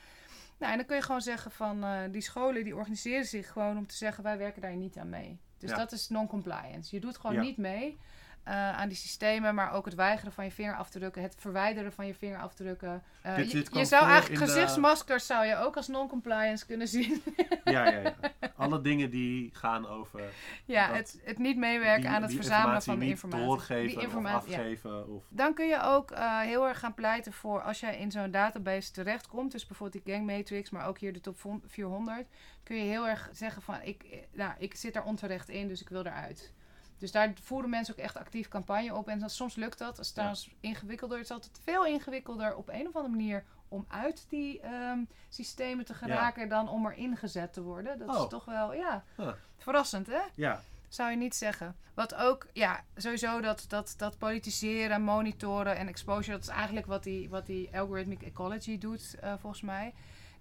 Nou, en dan kun je gewoon zeggen van, eh, die scholen die organiseren zich gewoon om te zeggen, wij werken daar niet aan mee. Dus Ja. dat is non-compliance. Je doet gewoon Ja. niet mee eh, aan die systemen, maar ook het weigeren van je vingerafdrukken, het verwijderen van je vingerafdrukken. Eh, Dit- je, dit je zou eigenlijk de- gezichtsmaskers zou je ook als non-compliance kunnen zien. Ja, ja, ja. Alle dingen die gaan over ja, het, het niet meewerken die, aan het verzamelen van de niet informatie. doorgeven Die of informatie, ja. afgeven. Of, Dan kun je ook eh, heel erg gaan pleiten voor als jij in zo'n database terechtkomt, dus bijvoorbeeld die Gang Matrix, maar ook hier de top 400, kun je heel erg zeggen van ik, nou, ik zit daar onterecht in, dus ik wil eruit. Dus daar voeren mensen ook echt actief campagne op. En dan, soms lukt dat. Dat is trouwens ingewikkelder. Het is altijd veel ingewikkelder op een of andere manier om uit die ehm, systemen te geraken dan om er ingezet te worden. Dat Oh. is toch wel, ja, Huh. verrassend hè? ja, Zou je niet zeggen. Wat ook, ja, sowieso dat, dat, dat politiseren, monitoren en exposure, dat is eigenlijk wat die, wat die algorithmic ecology doet, eh, volgens mij.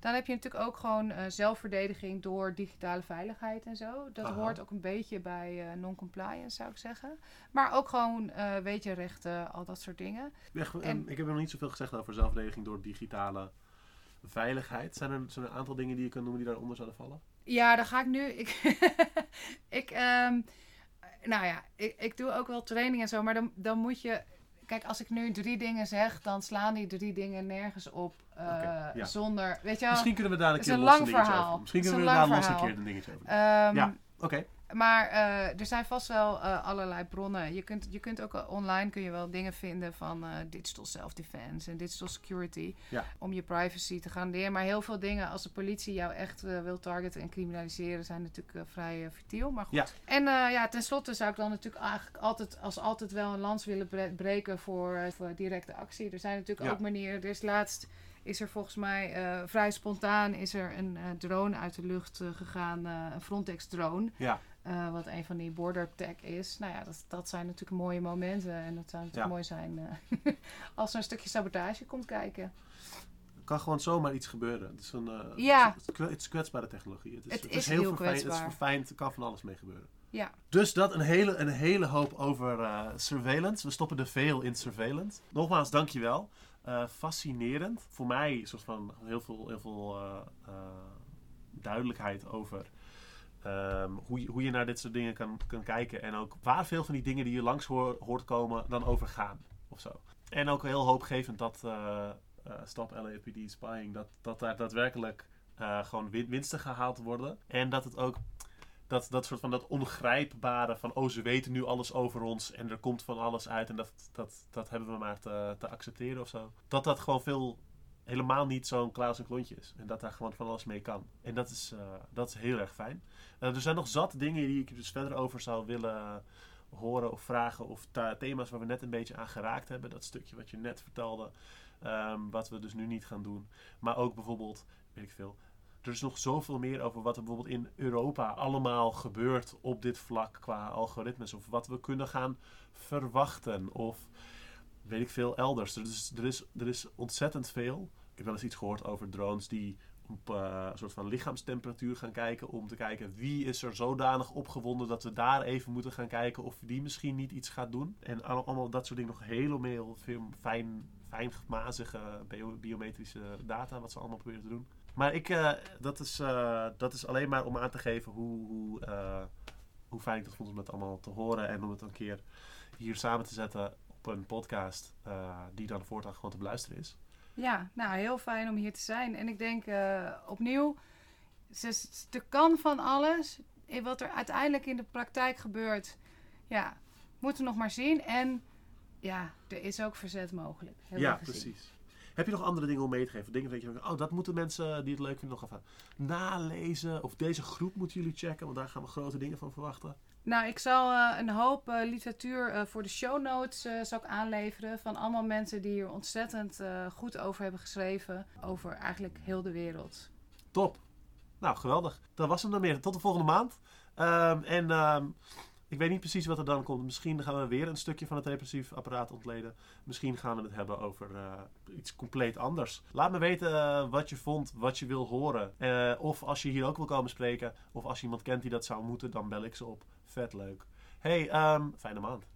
Dan heb je natuurlijk ook gewoon eh, zelfverdediging door digitale veiligheid en zo. Dat Aha. hoort ook een beetje bij eh, non-compliance, zou ik zeggen. Maar ook gewoon eh weetjerechten, al dat soort dingen. Echt, En- ik heb nog niet zoveel gezegd over zelfverdediging door digitale veiligheid. Zijn er, zijn er een aantal dingen die je kan noemen die daaronder zouden vallen? Ja, dan ga ik nu. Ik, ik ehm, nou ja, ik, ik doe ook wel training en zo, maar dan, dan moet je. Kijk, als ik nu drie dingen zeg, dan slaan die drie dingen nergens op. eh, ja. Zonder. Weet je wel? Misschien kunnen we daar een keer los een dingetje over. Misschien kunnen we daar los een keer een dingetje over. Ehm, Ja, oké. Maar eh, er zijn vast wel eh, allerlei bronnen. Je kunt, je kunt ook eh, online kun je wel dingen vinden van eh, digital self-defense en digital security. Ja. Om je privacy te garanderen. Maar heel veel dingen, als de politie jou echt wil targeten en criminaliseren, zijn natuurlijk vrij futiel. Maar goed. Ja. En ja, tenslotte zou ik dan natuurlijk eigenlijk altijd, als altijd wel een lans willen bre- breken voor, voor directe actie. Er zijn natuurlijk Ja. ook manieren. Er is laatst is er volgens mij vrij spontaan is er een drone uit de lucht gegaan, een Frontex drone. Ja, Eh, wat een van die border tech is. Nou ja, dat, dat zijn natuurlijk mooie momenten. En dat zou natuurlijk Ja. mooi zijn eh, als er een stukje sabotage komt kijken. er kan gewoon zomaar iets gebeuren. Het is een eh, Ja. het is, kwe- het is kwetsbare technologie. Het is, Het is heel verfijnd, Het kwetsbaar. is verfijnd, er kan van alles mee gebeuren. Ja. Dus dat een hele, een hele hoop over surveillance. We stoppen er veel in surveillance. Nogmaals, dankjewel. Fascinerend. Voor mij soort van heel veel, heel veel duidelijkheid over ehm, hoe, je, hoe je naar dit soort dingen kan, kan kijken. En ook waar veel van die dingen die je langs hoor- hoort komen dan over gaan. Of zo. En ook heel hoopgevend dat eh, eh, Stop LAPD Spying, dat, dat daar daadwerkelijk eh, gewoon win- winsten gehaald worden. En dat het ook dat, dat soort van dat ongrijpbare van oh ze weten nu alles over ons en er komt van alles uit en dat, dat, dat hebben we maar te, te accepteren of zo. Dat dat gewoon veel helemaal niet zo'n Klaas en klontje is. En dat daar gewoon van alles mee kan. En dat is, eh, dat is heel erg fijn. Eh, er zijn nog zat dingen die ik dus verder over zou willen horen of vragen. Of thema's waar we net een beetje aan geraakt hebben. Dat stukje wat je net vertelde. ehm, wat we dus nu niet gaan doen. Maar ook bijvoorbeeld, weet ik veel. Er is nog zoveel meer over wat er bijvoorbeeld in Europa allemaal gebeurt op dit vlak qua algoritmes. Of wat we kunnen gaan verwachten. Of weet ik veel elders. Er is, er is, er is ontzettend veel. Ik heb wel eens iets gehoord over drones die op eh, een soort van lichaamstemperatuur gaan kijken. Om te kijken wie is er zodanig opgewonden dat we daar even moeten gaan kijken of die misschien niet iets gaat doen. En al- allemaal dat soort dingen nog helemaal fijn, fijn mazige bio- biometrische data wat ze allemaal proberen te doen. Maar ik, eh, dat, is, eh, dat is alleen maar om aan te geven hoe, hoe, hoe fijn ik dat vond om dat allemaal te horen. En om het een keer hier samen te zetten een podcast eh, die dan voortaan gewoon te beluisteren is. Ja, nou heel fijn om hier te zijn. En ik denk eh, opnieuw, ze, er kan van alles. Wat er uiteindelijk in de praktijk gebeurt, ja, moeten we nog maar zien. En ja, er is ook verzet mogelijk. Ja, precies. Heb je nog andere dingen om mee te geven? Dingen dat je denkt, oh, dat moeten mensen die het leuk vinden nog even nalezen. Of deze groep moeten jullie checken, want daar gaan we grote dingen van verwachten. Nou, ik zal eh, een hoop eh, literatuur eh, voor de show notes zal ik aanleveren. Van allemaal mensen die hier ontzettend goed over hebben geschreven. Over eigenlijk heel de wereld. Top. Nou, geweldig. Dat was hem dan meer. Tot de volgende maand. Ehm, en ehm, ik weet niet precies wat er dan komt. Misschien gaan we weer een stukje van het repressief apparaat ontleden. Misschien gaan we het hebben over eh, iets compleet anders. Laat me weten eh, wat je vond, wat je wil horen. Eh, of als je hier ook wil komen spreken. Of als je iemand kent die dat zou moeten, dan bel ik ze op. Vet leuk. Hey, ehm, fijne maand.